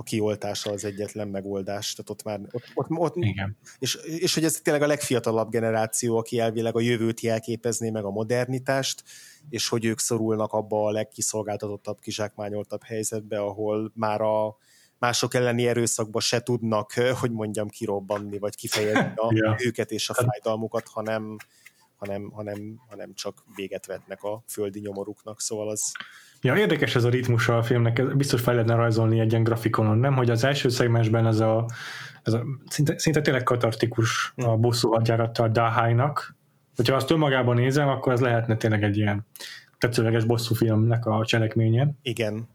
a kioltása az egyetlen megoldás. Tehát ott már ott, ott, ott Igen. És, és hogy ez tényleg a legfiatalabb generáció, aki elvileg a jövőt jelképezné meg a modernitást, és hogy ők szorulnak abba a legkiszolgáltatottabb, kizsákmányoltabb helyzetbe, ahol már a mások elleni erőszakba se tudnak, hogy mondjam, kirobbanni, vagy kifejezni a <laughs> ja. őket és a fájdalmukat, hanem, hanem, hanem, hanem csak véget vetnek a földi nyomoruknak, szóval az... Ja, érdekes ez a ritmusa a filmnek, biztos fel lehetne rajzolni egy ilyen grafikonon, nem? Hogy az első szegmensben ez a, ez a szinte, szinte tényleg katartikus a bosszú hadjárata a Dahájnak, hogyha azt önmagában nézem, akkor ez lehetne tényleg egy ilyen tetszőleges bosszú filmnek a cselekménye. Igen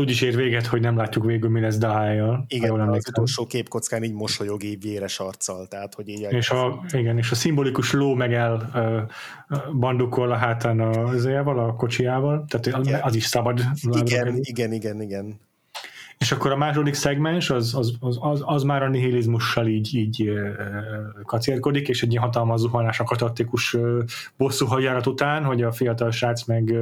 úgy is ér véget, hogy nem látjuk végül, mi lesz Dahájjal. Igen, jól az utolsó képkockán így mosolyog így véres arccal, tehát hogy így... És a, igen, és a szimbolikus ló meg el uh, bandukol a hátán az a kocsiával, tehát igen. az is szabad. Igen, igen, igen, igen. És akkor a második szegmens az, az, az, az, az már a nihilizmussal így, így kacérkodik, és egy ilyen hatalmas zuhanás a katartikus bosszú hagyjárat után, hogy a fiatal srác meg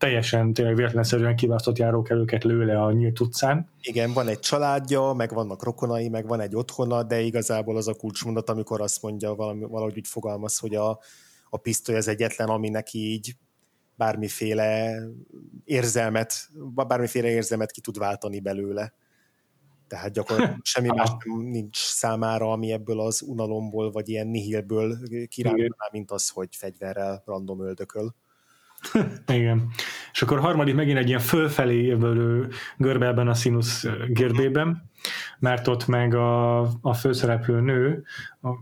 teljesen tényleg véletlenszerűen kiválasztott járókelőket lő le a nyílt utcán. Igen, van egy családja, meg vannak rokonai, meg van egy otthona, de igazából az a kulcsmondat, amikor azt mondja, valami, valahogy úgy fogalmaz, hogy a, a pisztoly az egyetlen, ami neki így bármiféle érzelmet, bármiféle érzelmet ki tud váltani belőle. Tehát gyakorlatilag semmi <laughs> más nem nincs számára, ami ebből az unalomból, vagy ilyen nihilből kirándulná, mint az, hogy fegyverrel random öldököl. <laughs> Igen. És akkor harmadik megint egy ilyen fölfelé jövő görbe ebben a színusz görbében, mert ott meg a, a főszereplő nő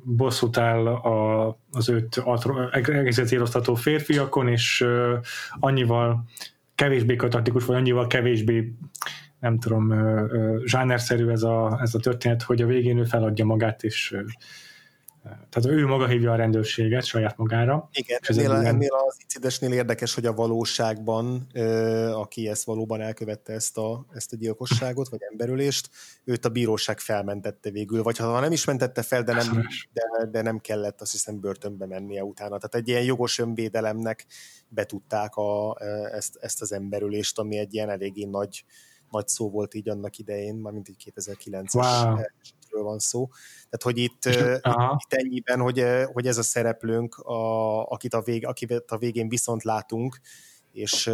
bosszút áll a, az őt egészet éroztató férfiakon, és annyival kevésbé katartikus, vagy annyival kevésbé nem tudom, uh, zsánerszerű ez a, ez a történet, hogy a végén ő feladja magát, és tehát ő maga hívja a rendőrséget saját magára. Igen, és ennél, ilyen... ennél az incidensnél érdekes, hogy a valóságban, aki ezt valóban elkövette ezt a, ezt a gyilkosságot, vagy emberülést, őt a bíróság felmentette végül, vagy ha nem is mentette fel, de nem, de, de nem kellett azt hiszem börtönbe mennie utána. Tehát egy ilyen jogos önvédelemnek betudták a, ezt, ezt az emberülést, ami egy ilyen eléggé nagy, nagy szó volt így annak idején, már mint egy 2009-es wow szereplőről van szó. Tehát, hogy itt, itt, itt ennyiben, hogy, hogy ez a szereplőnk, a, akit, a vég, akit a végén viszont látunk, és,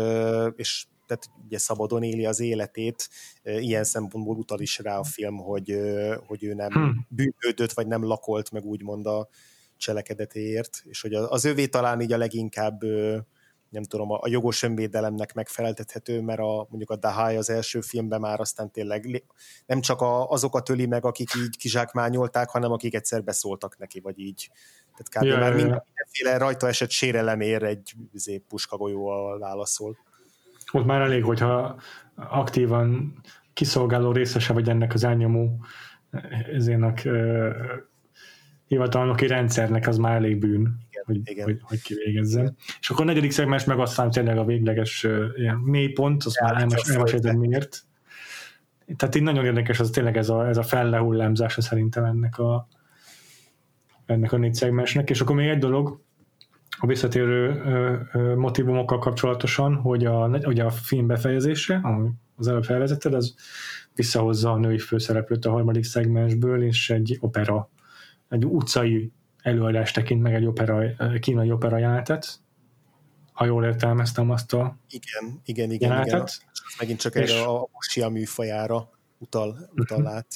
és tehát ugye szabadon éli az életét, ilyen szempontból utal is rá a film, hogy, hogy ő nem hmm. bűnődött, vagy nem lakolt meg úgymond a cselekedetéért, és hogy az övé talán így a leginkább nem tudom, a jogos önvédelemnek megfeleltethető, mert a, mondjuk a Dahai az első filmben már aztán tényleg nem csak a, azokat öli meg, akik így kizsákmányolták, hanem akik egyszer beszóltak neki, vagy így. Tehát kb. Ja, már ja, mindenféle rajta esett sérelemért egy izé, puskagolyóval válaszol. Ott már elég, hogyha aktívan kiszolgáló részese vagy ennek az elnyomó ezének hivatalnoki rendszernek, az már elég bűn hogy, Igen. hogy, hogy kivégezzem. És akkor a negyedik szegmens meg aztán tényleg a végleges ilyen mélypont, azt már elmesélted miért. Tehát így nagyon érdekes az tényleg ez a, ez a fellehullámzása szerintem ennek a, ennek a négy szegmensnek. És akkor még egy dolog, a visszatérő ö, motivumokkal kapcsolatosan, hogy a, hogy a film befejezése, ami az előbb felvezetted, az visszahozza a női főszereplőt a harmadik szegmensből, és egy opera, egy utcai előadást tekint meg egy opera, kínai opera jelentet, ha jól értelmeztem azt a Igen, igen, igen. Jelenetet. igen. Megint csak és, erre a mosia műfajára utal, utal uh-huh. át.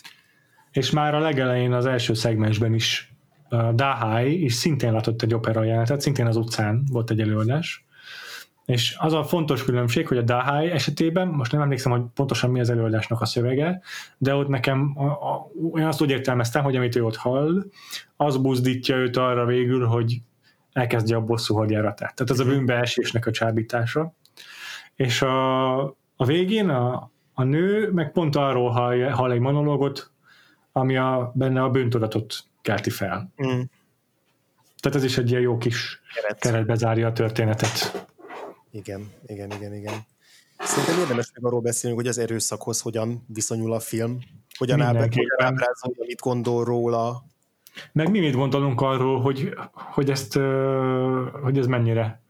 És már a legelején az első szegmensben is uh, Dahai is szintén látott egy opera jelentet, szintén az utcán volt egy előadás, és az a fontos különbség, hogy a Dahai esetében, most nem emlékszem, hogy pontosan mi az előadásnak a szövege, de ott nekem a, a, én azt úgy értelmeztem, hogy amit ő ott hall, az buzdítja őt arra végül, hogy elkezdje a bosszú hadjáratát. Tehát az a bűnbeesésnek a csábítása. És a, a végén a, a nő meg pont arról hall, hall egy monológot, ami a, benne a bűntudatot kelti fel. Mm. Tehát ez is egy ilyen jó kis Keret. keretbe zárja a történetet. Igen, igen, igen, igen. Szerintem érdemes meg arról beszélni, hogy az erőszakhoz hogyan viszonyul a film, hogyan, ábrázolja, mit gondol róla. Meg mi mit gondolunk arról, hogy, hogy, ezt, hogy ez mennyire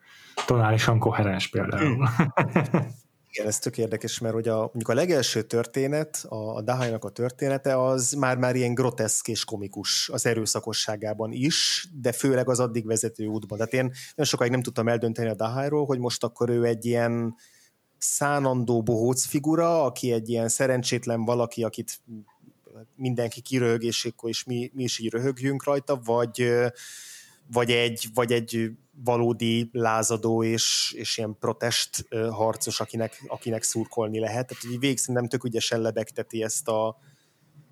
tonálisan koherens például. <laughs> Igen, ez tök érdekes, mert hogy a, mondjuk a legelső történet, a, a Dahai-nak a története, az már-már ilyen groteszk és komikus az erőszakosságában is, de főleg az addig vezető útban. Tehát én nagyon sokáig nem tudtam eldönteni a Dahai-ról, hogy most akkor ő egy ilyen szánandó bohóc figura, aki egy ilyen szerencsétlen valaki, akit mindenki kiröhög, és is mi, mi is így röhögjünk rajta, vagy, vagy, egy, vagy egy valódi lázadó és, és ilyen protest harcos, akinek, akinek szurkolni lehet. Tehát így végig nem tök ügyesen lebegteti ezt a,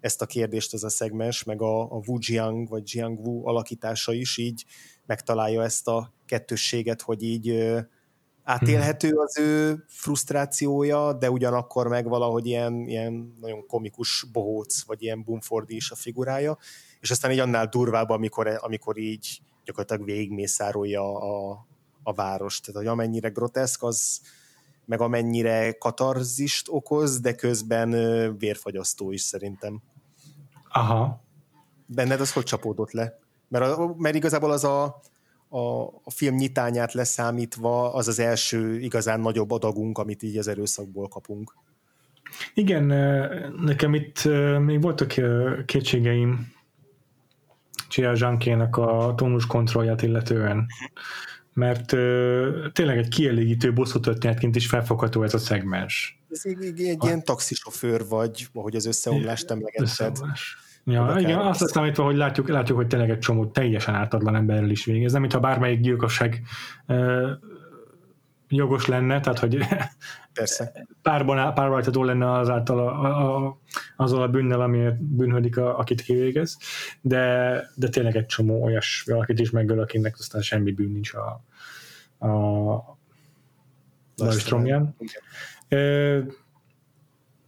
ezt a kérdést ez a szegmens, meg a, a Wu Jiang vagy Jiang Wu alakítása is így megtalálja ezt a kettősséget, hogy így átélhető az ő frusztrációja, de ugyanakkor meg valahogy ilyen, ilyen nagyon komikus bohóc, vagy ilyen Bumfordi is a figurája, és aztán így annál durvább, amikor, amikor így gyakorlatilag végigmészárolja a, a várost. Tehát, hogy amennyire groteszk, az meg amennyire katarzist okoz, de közben vérfagyasztó is szerintem. Aha. Benned az hogy csapódott le? Mert, a, mert igazából az a, a, a film nyitányát leszámítva az az első igazán nagyobb adagunk, amit így az erőszakból kapunk. Igen, nekem itt még voltak kétségeim Chia Zsankének a tónus kontrollját illetően. Mert uh, tényleg egy kielégítő bosszú történetként is felfogható ez a szegmens. Ez egy, egy ilyen taxisofőr vagy, ahogy az összeomlást emlegetted. Ja, igen, azt azt számítva, hogy látjuk, látjuk, hogy tényleg egy csomó teljesen ártatlan emberrel is végez, nem mintha bármelyik gyilkosság uh, jogos lenne, tehát hogy Persze. párban, párban lenne azáltal a, a, a, azzal a bűnnel, amiért bűnhődik, a, akit kivégez, de, de tényleg egy csomó olyas valakit is megöl, akinek aztán semmi bűn nincs a, a Lajstromján.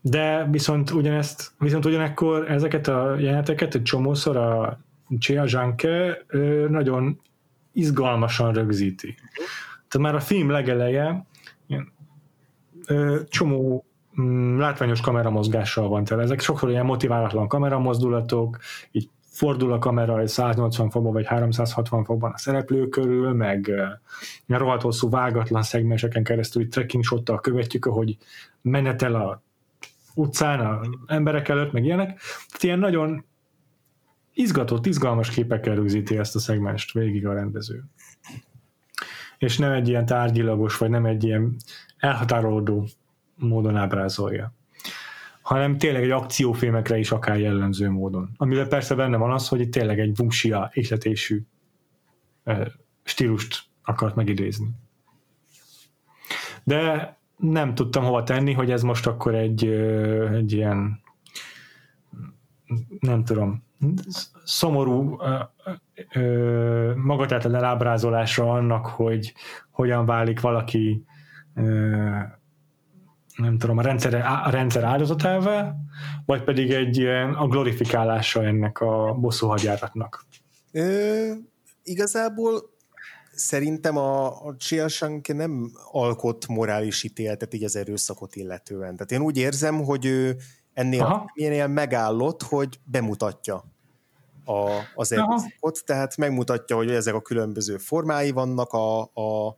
De viszont ugyanezt, viszont ugyanekkor ezeket a jeleneteket egy csomószor a Chia Zsanke nagyon izgalmasan rögzíti. Tehát már a film legeleje csomó mm, látványos kameramozgással van tele. Ezek sokszor ilyen motiválatlan kameramozdulatok, így fordul a kamera egy 180 fokban vagy 360 fokban a szereplő körül, meg uh, rohadt hosszú vágatlan szegmenseken keresztül így trekking shottal követjük, ahogy menetel a utcán, a emberek előtt, meg ilyenek. Tehát ilyen nagyon izgatott, izgalmas képekkel rögzíti ezt a szegmest végig a rendező és nem egy ilyen tárgyilagos, vagy nem egy ilyen elhatárolódó módon ábrázolja hanem tényleg egy akciófilmekre is akár jellemző módon. Amivel persze benne van az, hogy itt tényleg egy bumsia ékletésű stílust akart megidézni. De nem tudtam hova tenni, hogy ez most akkor egy, egy ilyen nem tudom, szomorú magatátalan ábrázolásra annak, hogy hogyan válik valaki nem tudom, a rendszer, a rendszer áldozatává, vagy pedig egy ilyen a glorifikálása ennek a bosszúhagyjáratnak? Ö, igazából szerintem a, a Shang nem alkot morális ítéletet így az erőszakot illetően. Tehát én úgy érzem, hogy ő ennél, ennél megállott, hogy bemutatja a, az erőszakot, tehát megmutatja, hogy ezek a különböző formái vannak a, a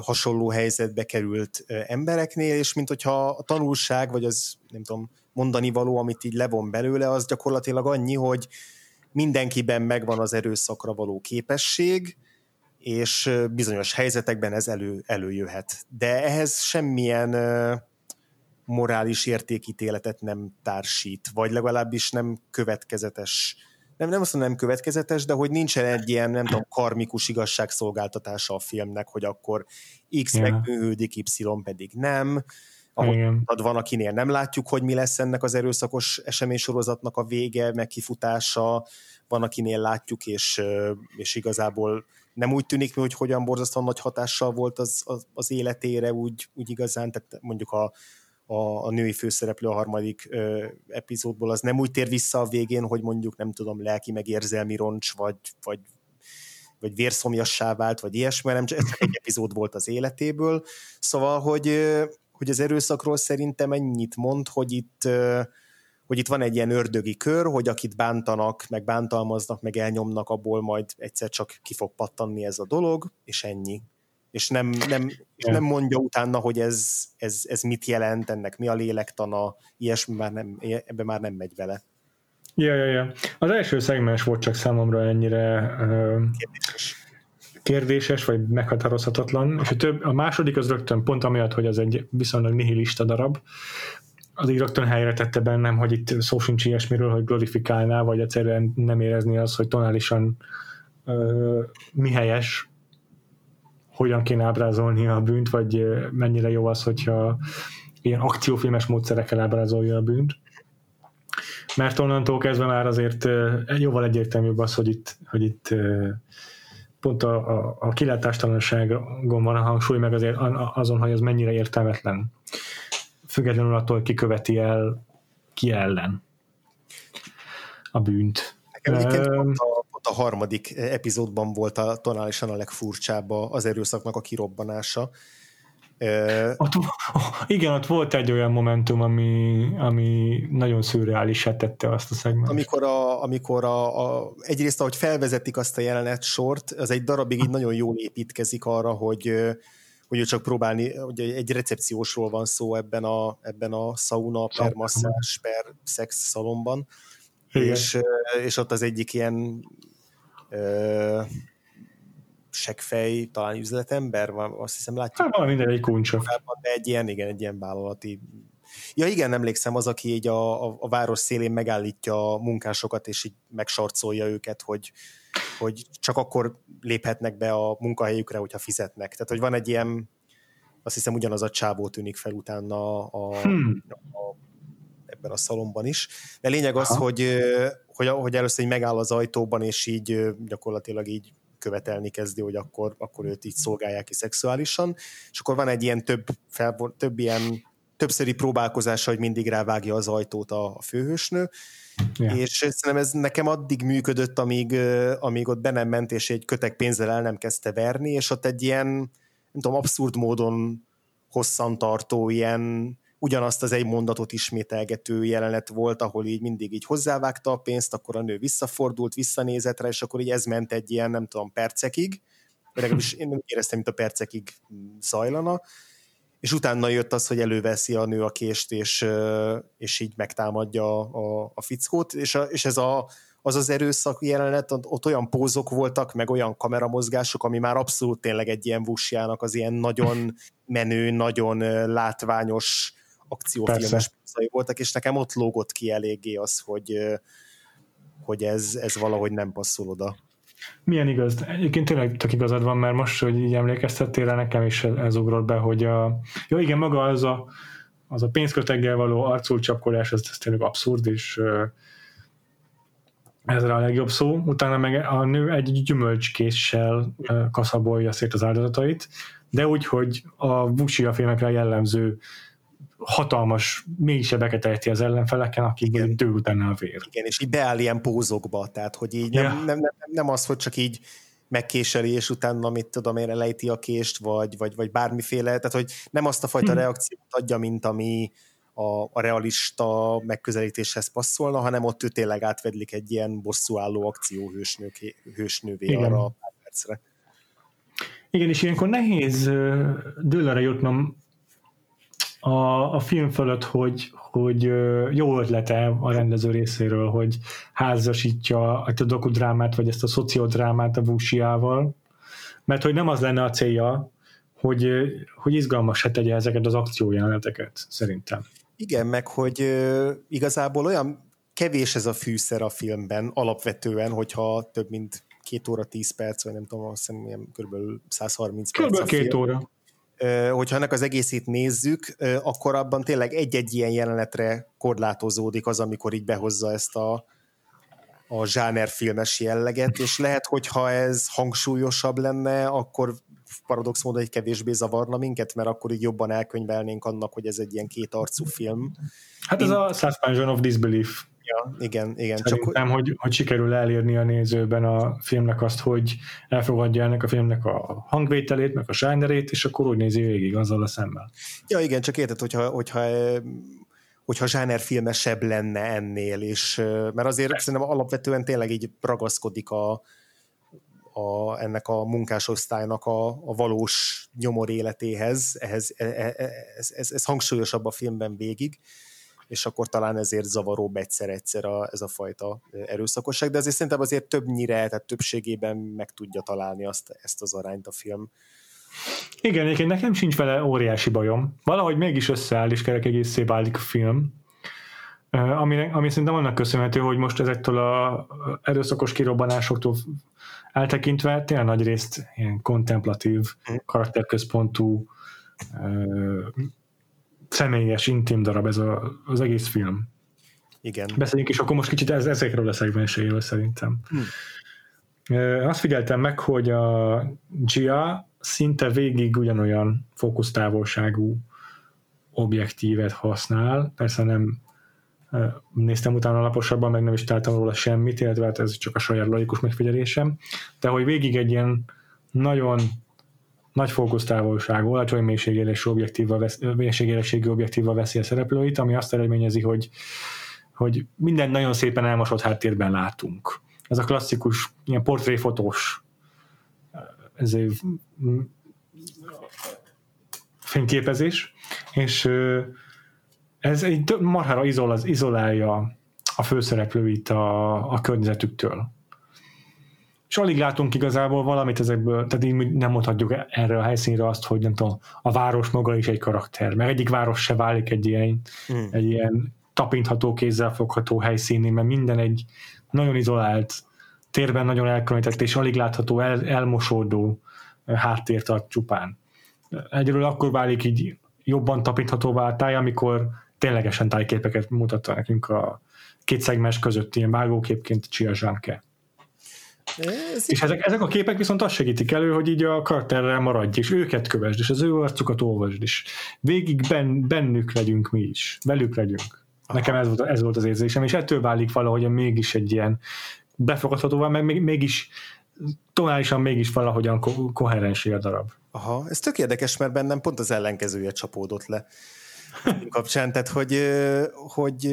hasonló helyzetbe került embereknél, és mint hogyha a tanulság, vagy az nem tudom, mondani való, amit így levon belőle, az gyakorlatilag annyi, hogy mindenkiben megvan az erőszakra való képesség, és bizonyos helyzetekben ez elő, előjöhet. De ehhez semmilyen morális értékítéletet nem társít, vagy legalábbis nem következetes nem, nem azt mondom, nem következetes, de hogy nincsen egy ilyen, nem tudom, karmikus igazságszolgáltatása a filmnek, hogy akkor X yeah. megbűnhődik, Y pedig nem. Ahogy Igen. van, akinél nem látjuk, hogy mi lesz ennek az erőszakos eseménysorozatnak a vége, meg kifutása, van, akinél látjuk, és, és igazából nem úgy tűnik hogy hogyan borzasztóan nagy hatással volt az, az, az életére, úgy, úgy igazán, tehát mondjuk a, a, a női főszereplő a harmadik ö, epizódból, az nem úgy tér vissza a végén, hogy mondjuk nem tudom, lelki meg érzelmi roncs, vagy, vagy, vagy vérszomjassá vált, vagy ilyesmi, nem csak egy epizód volt az életéből. Szóval, hogy, hogy az erőszakról szerintem ennyit mond, hogy itt hogy itt van egy ilyen ördögi kör, hogy akit bántanak, meg bántalmaznak, meg elnyomnak, abból majd egyszer csak ki fog pattanni ez a dolog, és ennyi és nem, nem, és nem mondja utána, hogy ez, ez, ez mit jelent, ennek mi a lélektana, ilyesmi már nem, ebbe már nem megy vele. Ja, ja, ja. Az első szegmens volt csak számomra ennyire uh, kérdéses. kérdéses, vagy meghatározhatatlan, és a, több, a második az rögtön pont amiatt, hogy az egy viszonylag nihilista darab, az így rögtön helyre tette bennem, hogy itt szó sincs ilyesmiről, hogy glorifikálná, vagy egyszerűen nem érezni az, hogy tonálisan uh, mi helyes, hogyan kéne ábrázolni a bűnt, vagy mennyire jó az, hogyha ilyen akciófilmes módszerekkel ábrázolja a bűnt. Mert onnantól kezdve már azért jóval egyértelműbb az, hogy itt, hogy itt pont a, a, a kilátástalanságon van a hangsúly, meg azért azon, hogy az mennyire értelmetlen. Függetlenül attól, ki követi el, ki ellen a bűnt. Nekem um, a a harmadik epizódban volt a, tonálisan a legfurcsább az erőszaknak a kirobbanása. Ott, igen, ott volt egy olyan momentum, ami, ami nagyon szürreális tette azt a szegment. Amikor, a, amikor a, a, egyrészt, ahogy felvezetik azt a jelenet sort, az egy darabig így nagyon jól építkezik arra, hogy, hogy csak próbálni, hogy egy recepciósról van szó ebben a, ebben a sauna per masszás per szex szalomban, és, és ott az egyik ilyen segfej, talán üzletember, azt hiszem látjuk. Hát valami minden egy kuncsa. De egy ilyen, igen, egy ilyen vállalati Ja igen, emlékszem, az, aki így a, a, a város szélén megállítja a munkásokat, és így megsarcolja őket, hogy, hogy csak akkor léphetnek be a munkahelyükre, hogyha fizetnek. Tehát, hogy van egy ilyen, azt hiszem ugyanaz a csábó tűnik fel utána a, hmm. a, ebben a szalomban is. De lényeg az, hogy, hogy, hogy először így megáll az ajtóban, és így gyakorlatilag így követelni kezdi, hogy akkor, akkor őt így szolgálják ki szexuálisan, és akkor van egy ilyen több, fel, több ilyen többszöri próbálkozása, hogy mindig rávágja az ajtót a, a főhősnő, yeah. és szerintem ez nekem addig működött, amíg, amíg ott be nem ment, és egy kötek pénzzel el nem kezdte verni, és ott egy ilyen, nem tudom, abszurd módon hosszantartó, ilyen ugyanazt az egy mondatot ismételgető jelenet volt, ahol így mindig így hozzávágta a pénzt, akkor a nő visszafordult, visszanézett rá, és akkor így ez ment egy ilyen, nem tudom, percekig, legalábbis én nem éreztem, mint a percekig zajlana, és utána jött az, hogy előveszi a nő a kést, és, és így megtámadja a, a fickót, és, a, és ez a, az az erőszak jelenet, ott olyan pózok voltak, meg olyan kameramozgások, ami már abszolút tényleg egy ilyen vusjának az ilyen nagyon menő, nagyon látványos akciófilmes púzai voltak, és nekem ott lógott ki eléggé az, hogy, hogy ez, ez valahogy nem passzol oda. Milyen igaz? Egyébként tényleg tök igazad van, mert most, hogy így emlékeztettél rá, nekem is ez ugrott be, hogy a... Jó, igen, maga az a, az a pénzköteggel való arcul csapkolás, ez, ez tényleg abszurd, és ez a legjobb szó. Utána meg a nő egy gyümölcskéssel kaszabolja szét az áldozatait, de úgy, hogy a Busia filmekre jellemző hatalmas mélysebeket ejti az ellenfeleken, akik dől utána a vér. Igen, és így beáll ilyen pózokba, tehát hogy így nem, yeah. nem, nem, nem az, hogy csak így megkéseli, és utána, mit tudom én, elejti a kést, vagy, vagy, vagy bármiféle, tehát hogy nem azt a fajta hmm. reakciót adja, mint ami a, a realista megközelítéshez passzolna, hanem ott ő tényleg átvedlik egy ilyen bosszúálló akcióhősnővé hősnővé arra a pár percre. Igen, és ilyenkor nehéz dőlere jutnom a, a film fölött, hogy, hogy jó ötlete a rendező részéről, hogy házasítja a dokudrámát, vagy ezt a szociodrámát a Busiával, mert hogy nem az lenne a célja, hogy, hogy izgalmas se tegye ezeket az akciójeleneteket, szerintem. Igen, meg hogy igazából olyan kevés ez a fűszer a filmben alapvetően, hogyha több mint két óra, tíz perc, vagy nem tudom, azt hiszem ilyen kb. 130 perc. Kb. két óra hogyha ennek az egészét nézzük, akkor abban tényleg egy-egy ilyen jelenetre korlátozódik az, amikor így behozza ezt a, a zsánerfilmes jelleget, és lehet, hogyha ez hangsúlyosabb lenne, akkor paradox módon egy kevésbé zavarna minket, mert akkor így jobban elkönyvelnénk annak, hogy ez egy ilyen kétarcú film. Hát ez Én... a suspension of disbelief. Ja, igen, igen. Szerintem, csak... hogy, hogy sikerül elérni a nézőben a filmnek azt, hogy elfogadja ennek a filmnek a hangvételét, meg a sájnerét, és akkor úgy nézi végig azzal a szemmel. Ja, igen, csak érted, hogyha, hogyha hogyha zsánerfilmesebb lenne ennél, és mert azért szerintem alapvetően tényleg így ragaszkodik a, a, ennek a munkásosztálynak a, a valós nyomor életéhez, ehhez, e, e, e, ez, ez, ez hangsúlyosabb a filmben végig, és akkor talán ezért zavaróbb egyszer-egyszer a, ez a fajta erőszakosság, de azért szerintem azért többnyire, tehát többségében meg tudja találni azt, ezt az arányt a film. Igen, egyébként nekem sincs vele óriási bajom. Valahogy mégis összeáll, és kerek egészé válik a film. Ami, ami szerintem annak köszönhető, hogy most ezektől a erőszakos kirobbanásoktól eltekintve tényleg nagy részt ilyen kontemplatív, hm. karakterközpontú személyes, intim darab ez a, az egész film. Igen. Beszéljünk is akkor most kicsit ez, ezekről a szegmenséről szerintem. Hm. Azt figyeltem meg, hogy a Gia szinte végig ugyanolyan fókusztávolságú objektívet használ, persze nem néztem utána laposabban, meg nem is találtam róla semmit, illetve hát ez csak a saját logikus megfigyelésem, de hogy végig egy ilyen nagyon nagy fókusztávolságú, alacsony mélységélésű objektívval veszi a szereplőit, ami azt eredményezi, hogy, hogy minden nagyon szépen elmosott háttérben látunk. Ez a klasszikus, ilyen portréfotós ez egy fényképezés, és ez egy marhára izol, izolálja a főszereplőit a, a környezetüktől és alig látunk igazából valamit ezekből, tehát így nem mondhatjuk erre a helyszínre azt, hogy nem tudom, a város maga is egy karakter, mert egyik város se válik egy ilyen, mm. egy ilyen tapintható, kézzelfogható helyszíni, mert minden egy nagyon izolált, térben nagyon elkülönített és alig látható, el, elmosódó háttér tart csupán. Egyről akkor válik így jobban tapinthatóvá táj, amikor ténylegesen tájképeket mutatta nekünk a két szegmens között ilyen vágóképként Chia Zsánke. Ez és ezek, ezek a képek viszont azt segítik elő, hogy így a karakterrel maradj, és őket kövesd, és az ő arcukat olvasd, és végig ben, bennük legyünk mi is, velük legyünk. Nekem ez volt, ez volt az érzésem, és ettől válik valahogy mégis egy ilyen befogadhatóvá, meg még, mégis tonálisan mégis valahogyan ko- koherensé a darab. Aha, ez tök érdekes, mert bennem pont az ellenkezője csapódott le <laughs> kapcsán, tehát hogy, hogy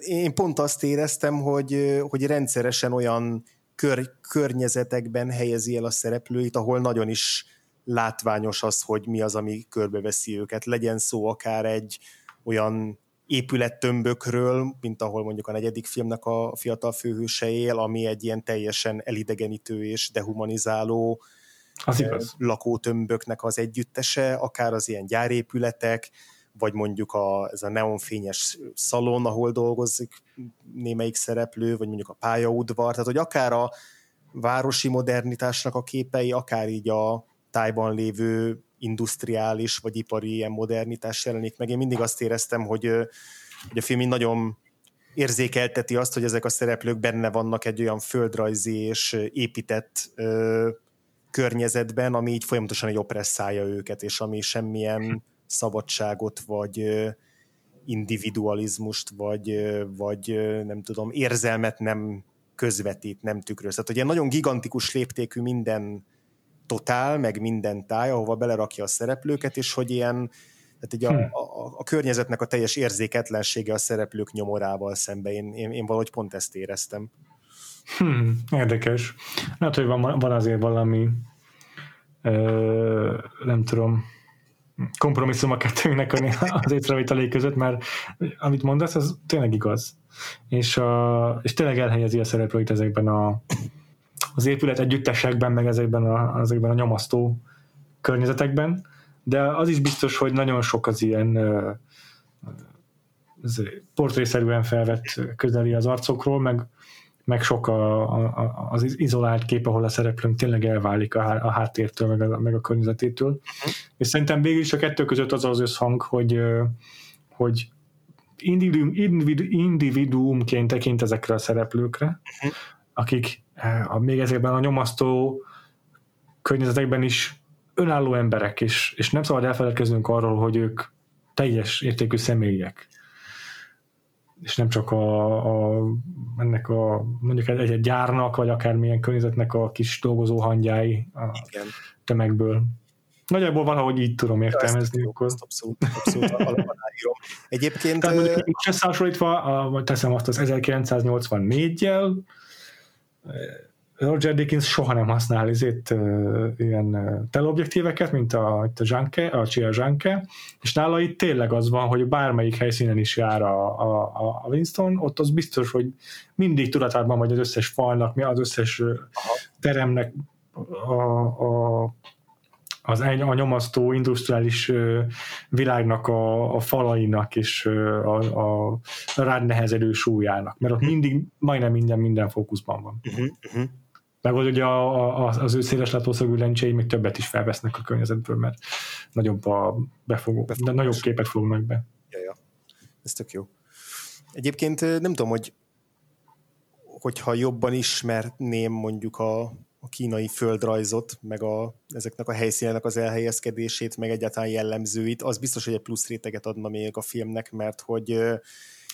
én pont azt éreztem, hogy, hogy rendszeresen olyan kör, környezetekben helyezi el a szereplőit, ahol nagyon is látványos az, hogy mi az, ami körbeveszi őket. Legyen szó akár egy olyan épülettömbökről, mint ahol mondjuk a negyedik filmnek a fiatal főhőse él, ami egy ilyen teljesen elidegenítő és dehumanizáló az igaz. lakótömböknek az együttese, akár az ilyen gyárépületek, vagy mondjuk a, ez a neonfényes szalon, ahol dolgozik némelyik szereplő, vagy mondjuk a pályaudvar, tehát hogy akár a, városi modernitásnak a képei, akár így a tájban lévő industriális vagy ipari ilyen modernitás jelenik meg. Én mindig azt éreztem, hogy, hogy a film nagyon érzékelteti azt, hogy ezek a szereplők benne vannak egy olyan földrajzi és épített ö, környezetben, ami így folyamatosan egy opresszálja őket, és ami semmilyen szabadságot, vagy individualizmust, vagy, vagy nem tudom, érzelmet nem közvetít, nem tükröz. Tehát ugye nagyon gigantikus léptékű minden totál, meg minden táj, ahova belerakja a szereplőket, és hogy ilyen tehát így a, hmm. a, a környezetnek a teljes érzéketlensége a szereplők nyomorával szemben. Én, én, én valahogy pont ezt éreztem. Hmm, érdekes. Lehet, hogy van, van azért valami ö, nem tudom, kompromisszum a kettőnknek az észrevételé között, mert amit mondasz, az tényleg igaz. És, a, és tényleg elhelyezi a szereplőit ezekben a, az épület együttesekben, meg ezekben a, ezekben a nyomasztó környezetekben, de az is biztos, hogy nagyon sok az ilyen portrészerűen felvett közeli az arcokról, meg meg sok a, a, az izolált kép, ahol a szereplőnk tényleg elválik a, a háttértől, meg a, meg a környezetétől. Uh-huh. És szerintem végül is a kettő között az az összhang, hogy, hogy individuum, individu, individuumként tekint ezekre a szereplőkre, uh-huh. akik a, még ezekben a nyomasztó környezetekben is önálló emberek, és, és nem szabad elfeledkeznünk arról, hogy ők teljes értékű személyek és nem csak a, a, ennek a mondjuk egy, egy gyárnak, vagy akármilyen környezetnek a kis dolgozó hangyái a Igen. tömegből. Nagyjából valahogy így tudom értelmezni. Ezt, ezt abszolút, abszolút aláírom. Egyébként... Tehát mondjuk összehasonlítva, teszem azt az 1984-jel, Roger Dickens soha nem használ ezért uh, ilyen uh, teleobjektíveket, mint a, a Janke, a Chia Janke, és nála itt tényleg az van, hogy bármelyik helyszínen is jár a, a, a Winston, ott az biztos, hogy mindig tudatában vagy az összes falnak, mi az összes teremnek a, a az egy, a nyomasztó industriális világnak a, a falainak és a, a rád nehezelő súlyának, mert ott mhm. mindig majdnem minden minden fókuszban van. Uh-huh, uh-huh. Meg hogy ugye a, a, az ő széles látószögű lencséi még többet is felvesznek a környezetből, mert nagyobb a befogó, de nagyobb képet fognak be. Ja, ja. Ez tök jó. Egyébként nem tudom, hogy hogyha jobban ismerném mondjuk a, a kínai földrajzot, meg a, ezeknek a helyszínenek az elhelyezkedését, meg egyáltalán jellemzőit, az biztos, hogy egy plusz réteget adna még a filmnek, mert hogy,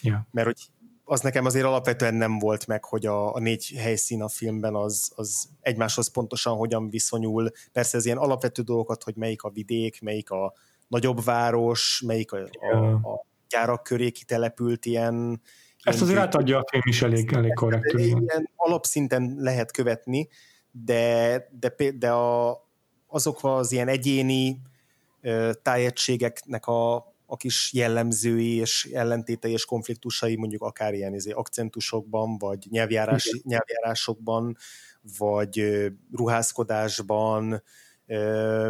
ja. mert hogy az nekem azért alapvetően nem volt meg, hogy a, a négy helyszín a filmben az, az egymáshoz pontosan hogyan viszonyul. Persze ez ilyen alapvető dolgokat, hogy melyik a vidék, melyik a nagyobb város, melyik a, a, a gyárak köré kitelepült ilyen... Ezt azért átadja a film is elég, elég korrektül. Ilyen alapszinten lehet követni, de, de, de a, azok az ilyen egyéni tájegységeknek a, a kis jellemzői és ellentétei és konfliktusai mondjuk akár ilyen izé, akcentusokban, vagy nyelvjárás, nyelvjárásokban, vagy ruházkodásban,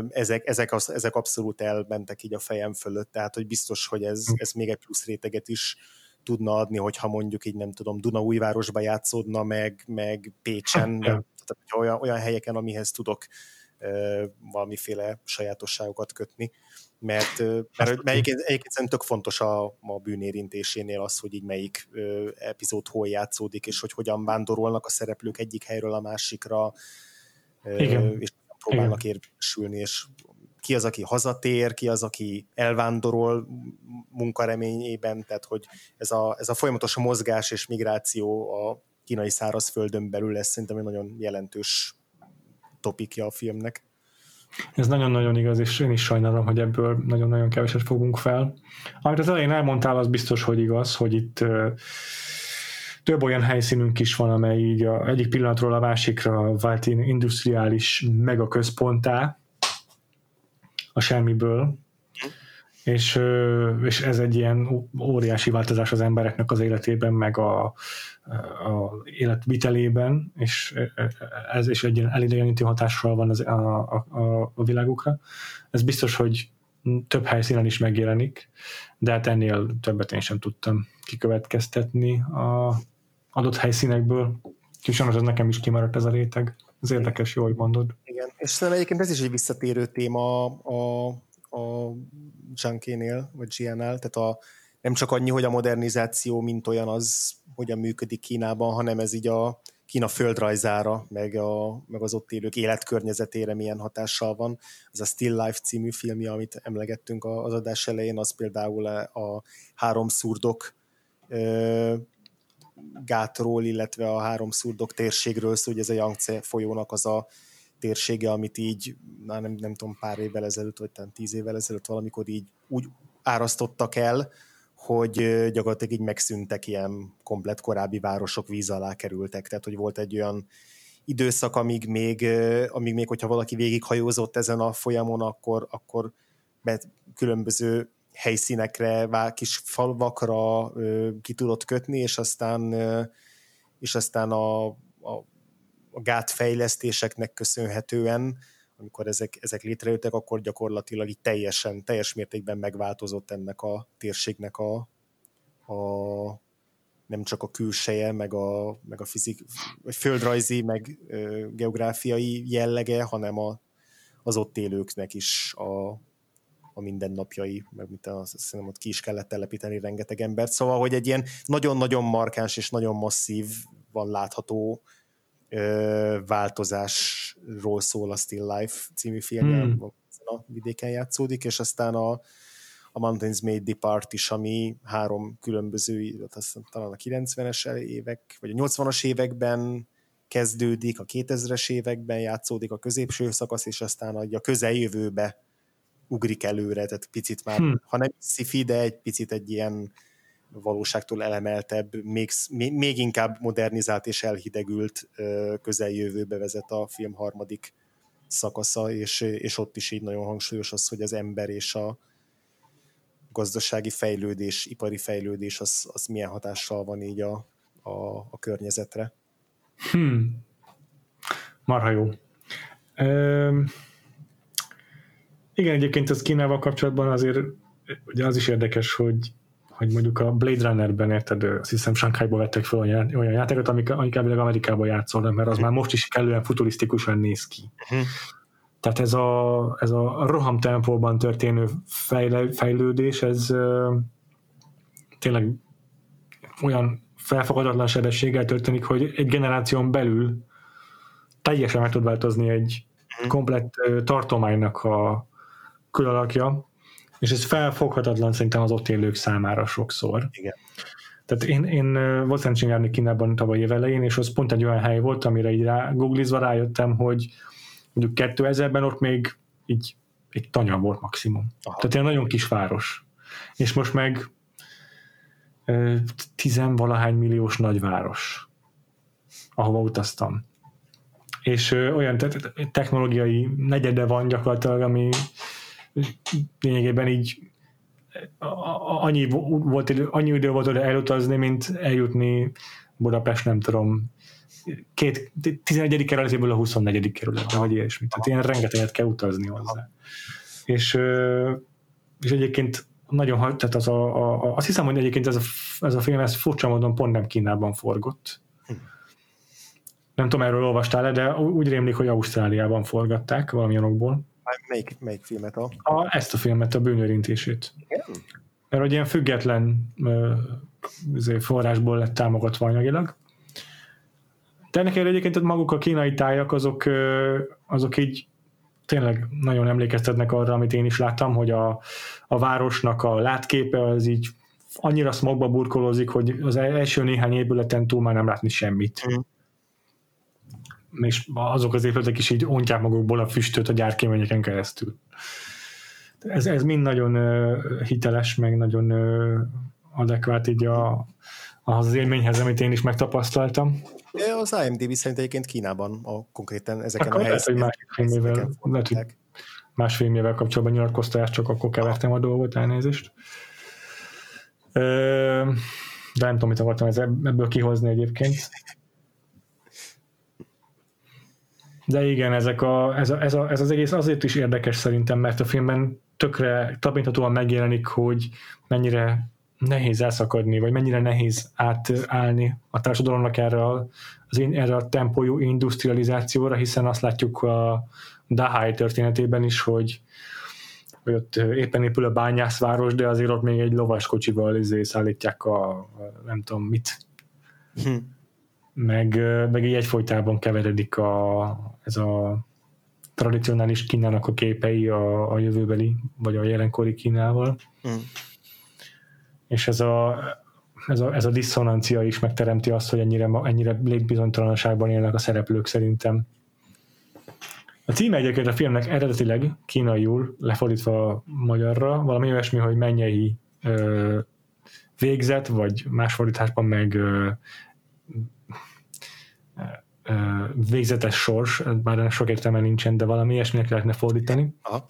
ezek, ezek, az, ezek abszolút elmentek így a fejem fölött, tehát hogy biztos, hogy ez, hm. ez még egy plusz réteget is tudna adni, hogyha mondjuk így nem tudom, Dunaújvárosba játszódna, meg, meg Pécsen, tehát olyan, olyan helyeken, amihez tudok valamiféle sajátosságokat kötni mert, mert, mert egyébként, egyébként tök fontos a, a bűnérintésénél az, hogy így melyik ö, epizód hol játszódik, és hogy hogyan vándorolnak a szereplők egyik helyről a másikra, ö, Igen. és próbálnak Igen. érvényesülni, és ki az, aki hazatér, ki az, aki elvándorol munkareményében, tehát hogy ez a, ez a folyamatos mozgás és migráció a kínai szárazföldön belül lesz szerintem egy nagyon jelentős topikja a filmnek. Ez nagyon-nagyon igaz, és én is sajnálom, hogy ebből nagyon-nagyon keveset fogunk fel. Amit az elején elmondtál, az biztos, hogy igaz, hogy itt több olyan helyszínünk is van, amely így a egyik pillanatról a másikra vált industriális megaközponttá a semmiből, és, és ez egy ilyen óriási változás az embereknek az életében, meg a, a életvitelében, és ez is egy ilyen elidegenítő hatással van az, a, a, a világukra. Ez biztos, hogy több helyszínen is megjelenik, de hát ennél többet én sem tudtam kikövetkeztetni a adott helyszínekből. Kisajnos ez nekem is kimaradt ez a réteg. Ez érdekes, jó, hogy mondod. Igen, és szerintem egyébként ez is egy visszatérő téma a, a Junkie-nél, vagy GN-nál, tehát a, nem csak annyi, hogy a modernizáció, mint olyan az hogyan működik Kínában, hanem ez így a Kína földrajzára, meg, a, meg az ott élők életkörnyezetére milyen hatással van. Ez a Still Life című filmje, amit emlegettünk az adás elején, az például a három szurdok gátról, illetve a három szurdok térségről szól, hogy ez a Yangtze folyónak az a térsége, amit így, már nem, nem tudom, pár évvel ezelőtt, vagy talán tíz évvel ezelőtt valamikor így úgy árasztottak el, hogy gyakorlatilag így megszűntek ilyen komplet korábbi városok víz alá kerültek, tehát hogy volt egy olyan időszak, amíg még, amíg még hogyha valaki végighajózott ezen a folyamon, akkor, akkor be különböző helyszínekre, kis falvakra ki tudott kötni, és aztán, és aztán a, a, a gátfejlesztéseknek köszönhetően, amikor ezek, ezek létrejöttek, akkor gyakorlatilag így teljesen, teljes mértékben megváltozott ennek a térségnek a, a nem csak a külseje, meg a, meg a fizik, vagy földrajzi, meg ö, geográfiai jellege, hanem a, az ott élőknek is a, a mindennapjai, meg mint azt hiszem, ott ki is kellett telepíteni rengeteg embert. Szóval, hogy egy ilyen nagyon-nagyon markáns és nagyon masszív van látható ö, változásról szól a Still Life című filmje, hmm. a vidéken játszódik, és aztán a, a Mountains Made Depart is, ami három különböző, azt talán a 90-es évek, vagy a 80-as években kezdődik, a 2000-es években játszódik a középső szakasz, és aztán a közeljövőbe ugrik előre, tehát picit már, hmm. ha nem sci de egy picit egy ilyen valóságtól elemeltebb, még, még inkább modernizált és elhidegült közeljövőbe vezet a film harmadik szakasza, és, és ott is így nagyon hangsúlyos az, hogy az ember és a gazdasági fejlődés, ipari fejlődés, az, az milyen hatással van így a, a, a környezetre. Hmm. Marha jó. Igen, egyébként az Kínával kapcsolatban azért ugye az is érdekes, hogy hogy mondjuk a Blade Runnerben, érted, azt hiszem Shanghai-ba vettek fel olyan, olyan játékot, amik, elvileg Amerikában játszolnak, mert az már most is kellően futurisztikusan néz ki. Uh-huh. Tehát ez a, ez a roham tempóban történő fejle, fejlődés, ez tényleg olyan felfogadatlan sebességgel történik, hogy egy generáción belül teljesen meg tud változni egy uh-huh. komplett uh, tartománynak a, külalakja, és ez felfoghatatlan szerintem az ott élők számára sokszor. Igen. Tehát én, én volt szerencsém járni Kínában tavaly év elején, és az pont egy olyan hely volt, amire így rá, googlizva rájöttem, hogy mondjuk 2000-ben ott még így egy tanya volt maximum. Aha. Tehát ilyen nagyon kis város. És most meg tizenvalahány milliós nagyváros, ahova utaztam. És olyan te- technológiai negyede van gyakorlatilag, ami lényegében így annyi, volt, annyi idő volt oda elutazni, mint eljutni Budapest, nem tudom, két, 11. kerületéből a 24. kerületbe, vagy ilyesmi. Tehát ilyen rengeteget kell utazni hozzá. És, és egyébként nagyon, tehát az a, a, azt hiszem, hogy egyébként ez a, ez a film, ez furcsa módon pont nem Kínában forgott. Nem tudom, erről olvastál-e, de úgy rémlik, hogy Ausztráliában forgatták valamilyen okból. Melyik, melyik filmet? A... a... Ezt a filmet, a bűnörintését. Igen? Mert hogy ilyen független uh, forrásból lett támogatva anyagilag. De ennek egyébként maguk a kínai tájak, azok, uh, azok így tényleg nagyon emlékeztetnek arra, amit én is láttam, hogy a, a városnak a látképe az így annyira smogba burkolózik, hogy az első néhány épületen túl már nem látni semmit. Mm és azok az épületek is így ontják magukból a füstöt a gyárkéményeken keresztül. Ez, ez mind nagyon uh, hiteles, meg nagyon uh, adekvát így a, ahhoz az élményhez, amit én is megtapasztaltam. Az IMDb szerint egyébként Kínában a, konkrétan ezeken akkor a helyszíneken. Lehet, hogy másik filmével, lehet, hogy más filmével kapcsolatban nyilatkoztál, csak akkor kevertem a dolgot, elnézést. De nem tudom, mit akartam ebből kihozni egyébként. De igen, ezek a, ez, a, ez, a, ez az egész azért is érdekes szerintem, mert a filmben tökre tapinthatóan megjelenik, hogy mennyire nehéz elszakadni, vagy mennyire nehéz átállni a társadalomnak erre az, erre a tempójú industrializációra, hiszen azt látjuk a Dahai történetében is, hogy, hogy ott éppen épül a bányászváros, de azért ott még egy lovaskocsival izé szállítják a nem tudom mit. Hm. Meg, meg így egyfolytában keveredik a, ez a tradicionális Kínának a képei a, a jövőbeli, vagy a jelenkori Kínával. Mm. És ez a, ez a, ez a diszonancia is megteremti azt, hogy ennyire, ennyire létbizonytalanságban élnek a szereplők szerintem. A címe egyébként a filmnek eredetileg kínaiul, lefordítva magyarra, valami olyasmi, hogy mennyei ö, végzett, vagy más fordításban meg ö, végzetes sors, bár sok értelme nincsen, de valami ilyesminek lehetne fordítani. Aha.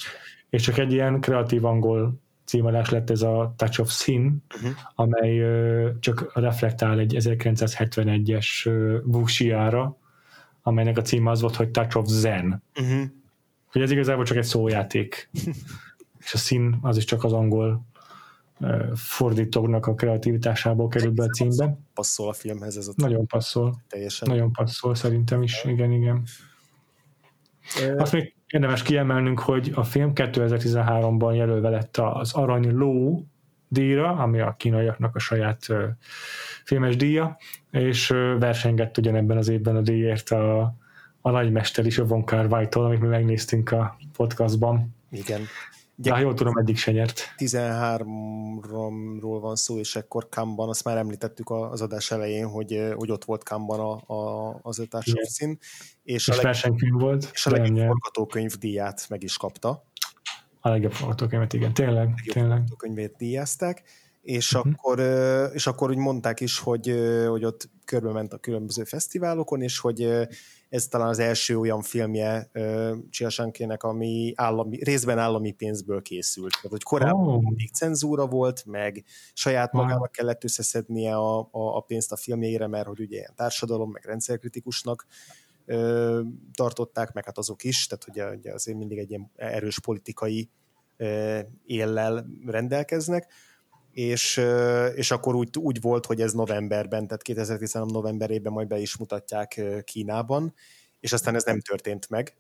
És csak egy ilyen kreatív angol címadás lett ez a Touch of Sin, uh-huh. amely csak reflektál egy 1971-es uh, Wuxia-ra, amelynek a címe az volt, hogy Touch of Zen. Uh-huh. Hogy ez igazából csak egy szójáték. <laughs> és a szín az is csak az angol fordítóknak a kreativitásából került be a címbe. Passzol a filmhez ez a Nagyon passzol. Teljesen. Nagyon passzol szerintem is, igen, igen. Azt még érdemes kiemelnünk, hogy a film 2013-ban jelölve lett az Arany Ló díjra, ami a kínaiaknak a saját filmes díja, és versengett ugyanebben az évben a díjért a, a nagymester is, a Von Kar Wai-tól, amit mi megnéztünk a podcastban. Igen. De ha jól tudom, eddig se nyert. 13-ról van szó, és ekkor Kamban, azt már említettük az adás elején, hogy, hogy ott volt Kamban a, a, az ötársabb szín. És, és a versenykönyv volt. És a legjobb forgatókönyv díját meg is kapta. A legjobb forgatókönyvet, igen, tényleg. A tényleg. forgatókönyvét díjazták és, uh-huh. akkor, és akkor úgy mondták is, hogy, hogy ott körbe ment a különböző fesztiválokon, és hogy ez talán az első olyan filmje Csiasankének, ami állami, részben állami pénzből készült. Tehát, hogy korábban oh. mindig cenzúra volt, meg saját magának wow. kellett összeszednie a, a, a pénzt a filmjeire, mert hogy ugye ilyen társadalom, meg rendszerkritikusnak ö, tartották, meg hát azok is, tehát ugye, ugye azért mindig egy ilyen erős politikai ö, éllel rendelkeznek és, és akkor úgy, úgy volt, hogy ez novemberben, tehát 2013 novemberében majd be is mutatják Kínában, és aztán ez nem történt meg,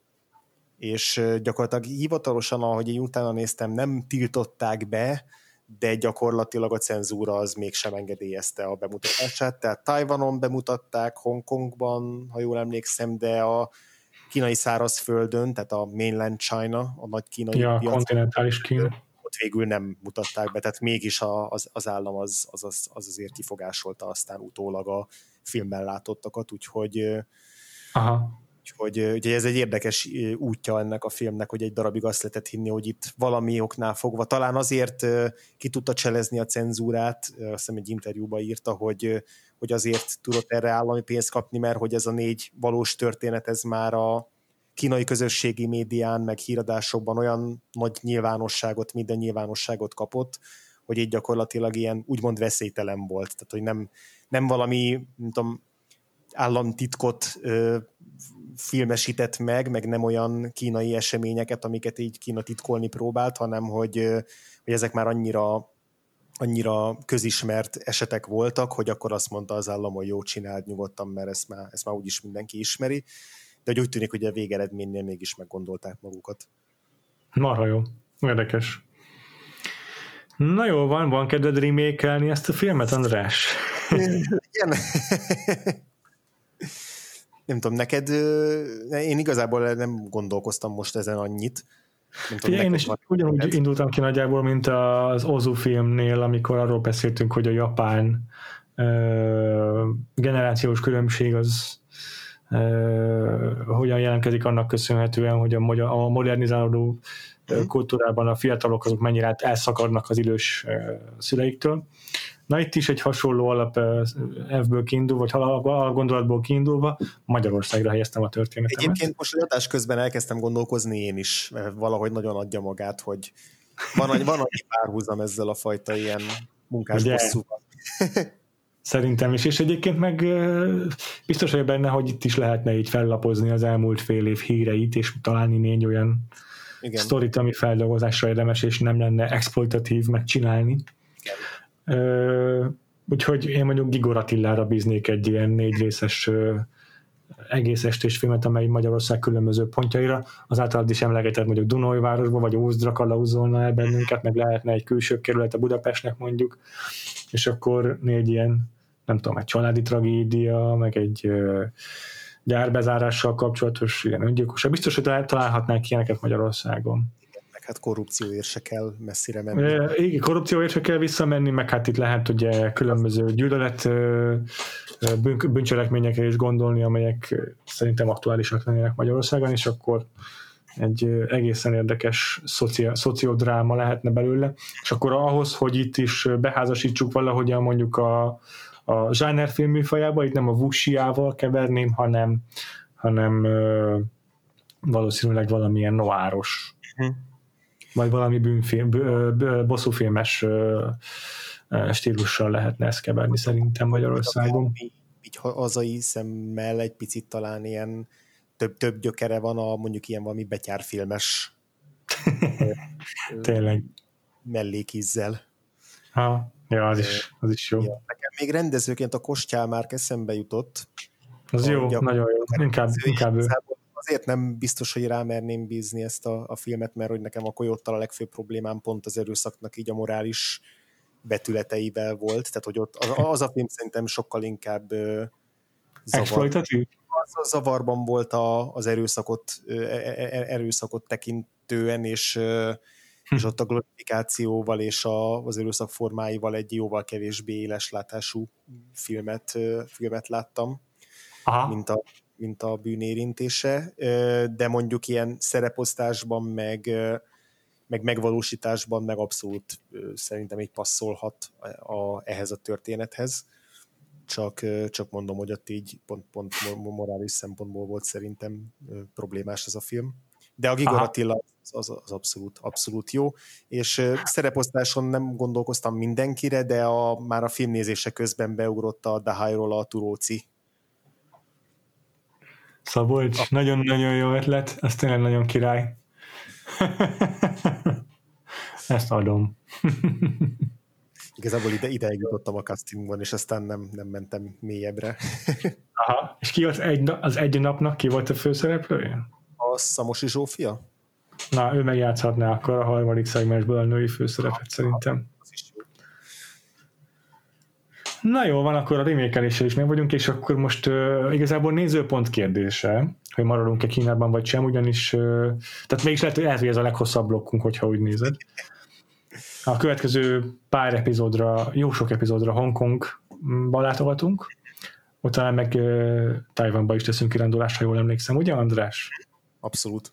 és gyakorlatilag hivatalosan, ahogy én utána néztem, nem tiltották be, de gyakorlatilag a cenzúra az mégsem engedélyezte a bemutatását, tehát Tajvanon bemutatták, Hongkongban, ha jól emlékszem, de a kínai szárazföldön, tehát a mainland China, a nagy kínai ja, piac, kontinentális Kína ott végül nem mutatták be, tehát mégis a, az, az állam az, az, az, az azért kifogásolta aztán utólag a filmben látottakat, úgyhogy Aha. Úgyhogy ugye ez egy érdekes útja ennek a filmnek, hogy egy darabig azt lehetett hinni, hogy itt valami oknál fogva, talán azért ki tudta cselezni a cenzúrát, azt hiszem egy interjúban írta, hogy, hogy azért tudott erre állami pénzt kapni, mert hogy ez a négy valós történet, ez már a, kínai közösségi médián, meg híradásokban olyan nagy nyilvánosságot, minden nyilvánosságot kapott, hogy így gyakorlatilag ilyen úgymond veszélytelen volt. Tehát, hogy nem, nem valami, nem tudom, államtitkot ö, filmesített meg, meg nem olyan kínai eseményeket, amiket így Kína titkolni próbált, hanem hogy, ö, hogy ezek már annyira annyira közismert esetek voltak, hogy akkor azt mondta az állam, hogy jó, csináld nyugodtan, mert ezt már, ezt már úgyis mindenki ismeri de hogy úgy tűnik, hogy a végeredménynél mégis meggondolták magukat. Marha jó. Érdekes. Na jó, van, van kedved remake ezt a filmet, András? Igen. nem tudom, neked, én igazából nem gondolkoztam most ezen annyit. Nem tudom, én is ugyanúgy neked. indultam ki nagyjából, mint az Ozu filmnél, amikor arról beszéltünk, hogy a japán uh, generációs különbség az hogyan jelentkezik annak köszönhetően, hogy a, a modernizálódó mhm. kultúrában a fiatalok azok mennyire elszakadnak az idős szüleiktől. Na itt is egy hasonló alap F-ből kiindul, vagy gondolatból kiindulva Magyarországra helyeztem a történetemet. Egyébként most a adás közben elkezdtem gondolkozni én is, valahogy nagyon adja magát, hogy van, van annyi párhuzam ezzel a fajta ilyen munkás bosszúval. <laughs> Szerintem is, és egyébként meg biztos vagyok benne, hogy itt is lehetne így fellapozni az elmúlt fél év híreit, és találni négy olyan Igen. sztorit, ami feldolgozásra érdemes, és nem lenne exploitatív megcsinálni. Igen. úgyhogy én mondjuk Gigor Attilára bíznék egy ilyen négy részes egész estés filmet, amely Magyarország különböző pontjaira, az általad is emlegetett mondjuk Dunajvárosba, vagy Ózdra kalauzolna el bennünket, meg lehetne egy külső kerület a Budapestnek mondjuk, és akkor négy ilyen, nem tudom, egy családi tragédia, meg egy gyárbezárással kapcsolatos ilyen öngyilkosság. Biztos, hogy találhatnánk ilyeneket Magyarországon. Meg hát korrupcióért se kell messzire menni. Igen, korrupcióért se kell visszamenni, meg hát itt lehet ugye különböző gyűlölet bűncselekményekre is gondolni, amelyek szerintem aktuálisak lennének Magyarországon, és akkor egy egészen érdekes szocia, szociodráma lehetne belőle, és akkor ahhoz, hogy itt is beházasítsuk valahogyan mondjuk a, a zsánerfilm műfajába, itt nem a vuxiával keverném, hanem, hanem ö, valószínűleg valamilyen noáros, uh-huh. vagy valami bűnfilm, bosszúfilmes stílussal lehetne ezt keverni szerintem Magyarországon. Így hazai szemmel egy picit talán ilyen több, több gyökere van a mondjuk ilyen valami betyárfilmes <laughs> Tényleg. mellékízzel. Ha, ja, az is, az is jó. Ja, még rendezőként a Kostyál már eszembe jutott. Az jó, nagyon jó. Inkább, inkább ő. Azért nem biztos, hogy rámerném bízni ezt a, a filmet, mert hogy nekem a Koyottal a legfőbb problémám pont az erőszaknak így a morális betületeivel volt, tehát hogy ott az, az a film szerintem sokkal inkább zavar, az, zavarban volt a, az erőszakot, e, e, e, erőszakot tekintően, és, hm. És ott a glorifikációval és a, az erőszak formáival egy jóval kevésbé éles látású filmet, filmet láttam, Aha. mint a, mint a bűnérintése, de mondjuk ilyen szereposztásban meg meg megvalósításban meg abszolút szerintem így passzolhat a, a, ehhez a történethez. Csak, csak mondom, hogy ott így pont, pont morális szempontból volt szerintem problémás ez a film. De a Gigor Attila az, az abszolút, abszolút jó, és szereposztáson nem gondolkoztam mindenkire, de a, már a filmnézése közben beugrott a Dahajról a Turóci. Szabolcs, nagyon-nagyon jó ötlet, ez tényleg nagyon király. <laughs> Ezt adom. Igazából ide, ide jutottam a castingban, és aztán nem, nem mentem mélyebbre. Aha. És ki az egy, az egy napnak ki volt a főszereplője? A Szamosi Zsófia? Na, ő megjátszhatná akkor a harmadik szegmensből a női főszerepet szerintem. Na jó, van, akkor a remékeléssel is meg vagyunk, és akkor most uh, igazából nézőpont kérdése, hogy maradunk-e Kínában vagy sem, ugyanis, uh, tehát mégis lehet, lehet, hogy ez a leghosszabb blokkunk, hogyha úgy nézed. A következő pár epizódra, jó sok epizódra Hongkongba látogatunk, utána meg uh, Tajvanba is teszünk kirándulásra, ha jól emlékszem, ugye András? Abszolút.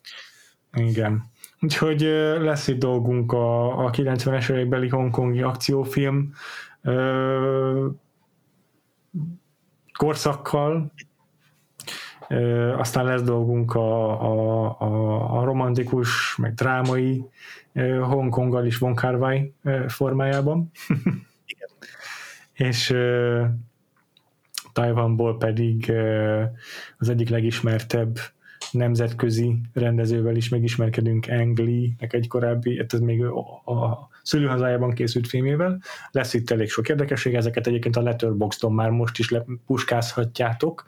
Igen. Úgyhogy lesz itt dolgunk a, a 90-es évekbeli hongkongi akciófilm korszakkal, aztán lesz dolgunk a, a, a, a romantikus, meg drámai Hongkonggal is Von Kar Wai formájában. <laughs> És uh, Tajvanból pedig uh, az egyik legismertebb nemzetközi rendezővel is megismerkedünk, Ang Lee, egy korábbi, ez még a, szülőhazájában készült filmével. Lesz itt elég sok érdekesség, ezeket egyébként a Letterboxdon már most is puskázhatjátok.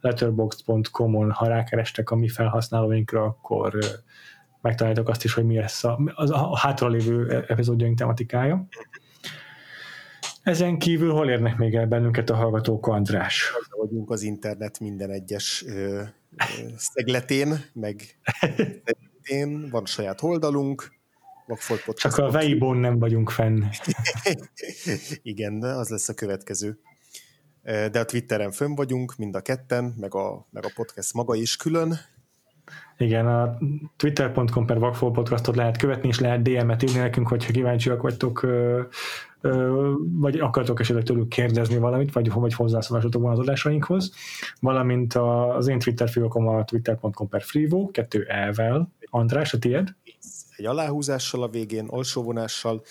Letterboxd.com-on, ha rákerestek a mi felhasználóinkra, akkor megtaláltok azt is, hogy mi lesz a, az a hátralévő epizódjaink tematikája. Ezen kívül hol érnek még el bennünket a hallgatók, András? Vagyunk az internet minden egyes szegletén, meg van saját oldalunk, Vagfolt Podcast. Csak a Weibo nem vagyunk fenn. <laughs> Igen, az lesz a következő. De a Twitteren fönn vagyunk, mind a ketten, meg a, meg a podcast maga is külön. Igen, a twitter.com per Vagfolt Podcastot lehet követni, és lehet DM-et írni nekünk, hogyha kíváncsiak vagytok, vagy akartok esetleg tőlük kérdezni valamit, vagy, vagy hozzászólásotok van az adásainkhoz, valamint az én Twitter fiókom a twitter.com per Frivo, kettő E-vel. András, a tiéd? egy aláhúzással a végén, alsóvonással.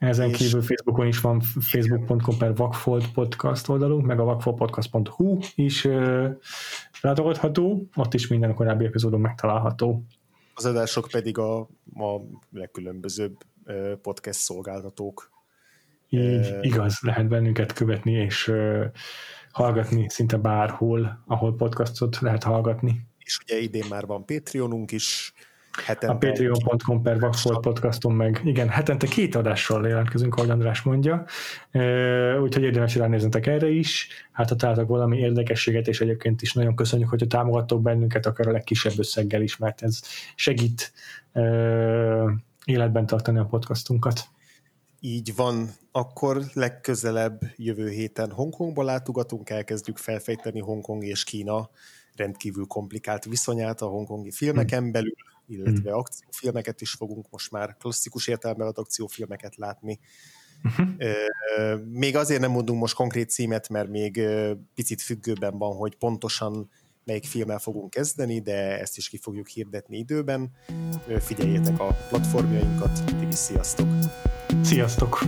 Ezen és... kívül Facebookon is van facebook.com per Vakfolt podcast oldalunk, meg a vakfoltpodcast.hu is uh, látogatható, ott is minden korábbi epizódon megtalálható. Az adások pedig a, a legkülönbözőbb podcast szolgáltatók Így, igaz, lehet bennünket követni, és hallgatni szinte bárhol, ahol podcastot lehet hallgatni. És ugye idén már van Patreonunk is, Hetente. A patreon.com per Vaxfolt podcaston meg, igen, hetente két adással jelentkezünk, ahogy András mondja, úgyhogy érdemes ránéznetek erre is, hát ha találtak valami érdekességet, és egyébként is nagyon köszönjük, hogy támogattok bennünket, akár a legkisebb összeggel is, mert ez segít életben tartani a podcastunkat. Így van, akkor legközelebb jövő héten Hongkongba látogatunk, elkezdjük felfejteni Hongkong és Kína rendkívül komplikált viszonyát a hongkongi filmeken belül, illetve hmm. akciófilmeket is fogunk most már klasszikus értelemben az akciófilmeket látni. Uh-huh. Még azért nem mondunk most konkrét címet, mert még picit függőben van, hogy pontosan melyik filmmel fogunk kezdeni, de ezt is ki fogjuk hirdetni időben. Figyeljétek a platformjainkat, ti sziasztok! Sziasztok!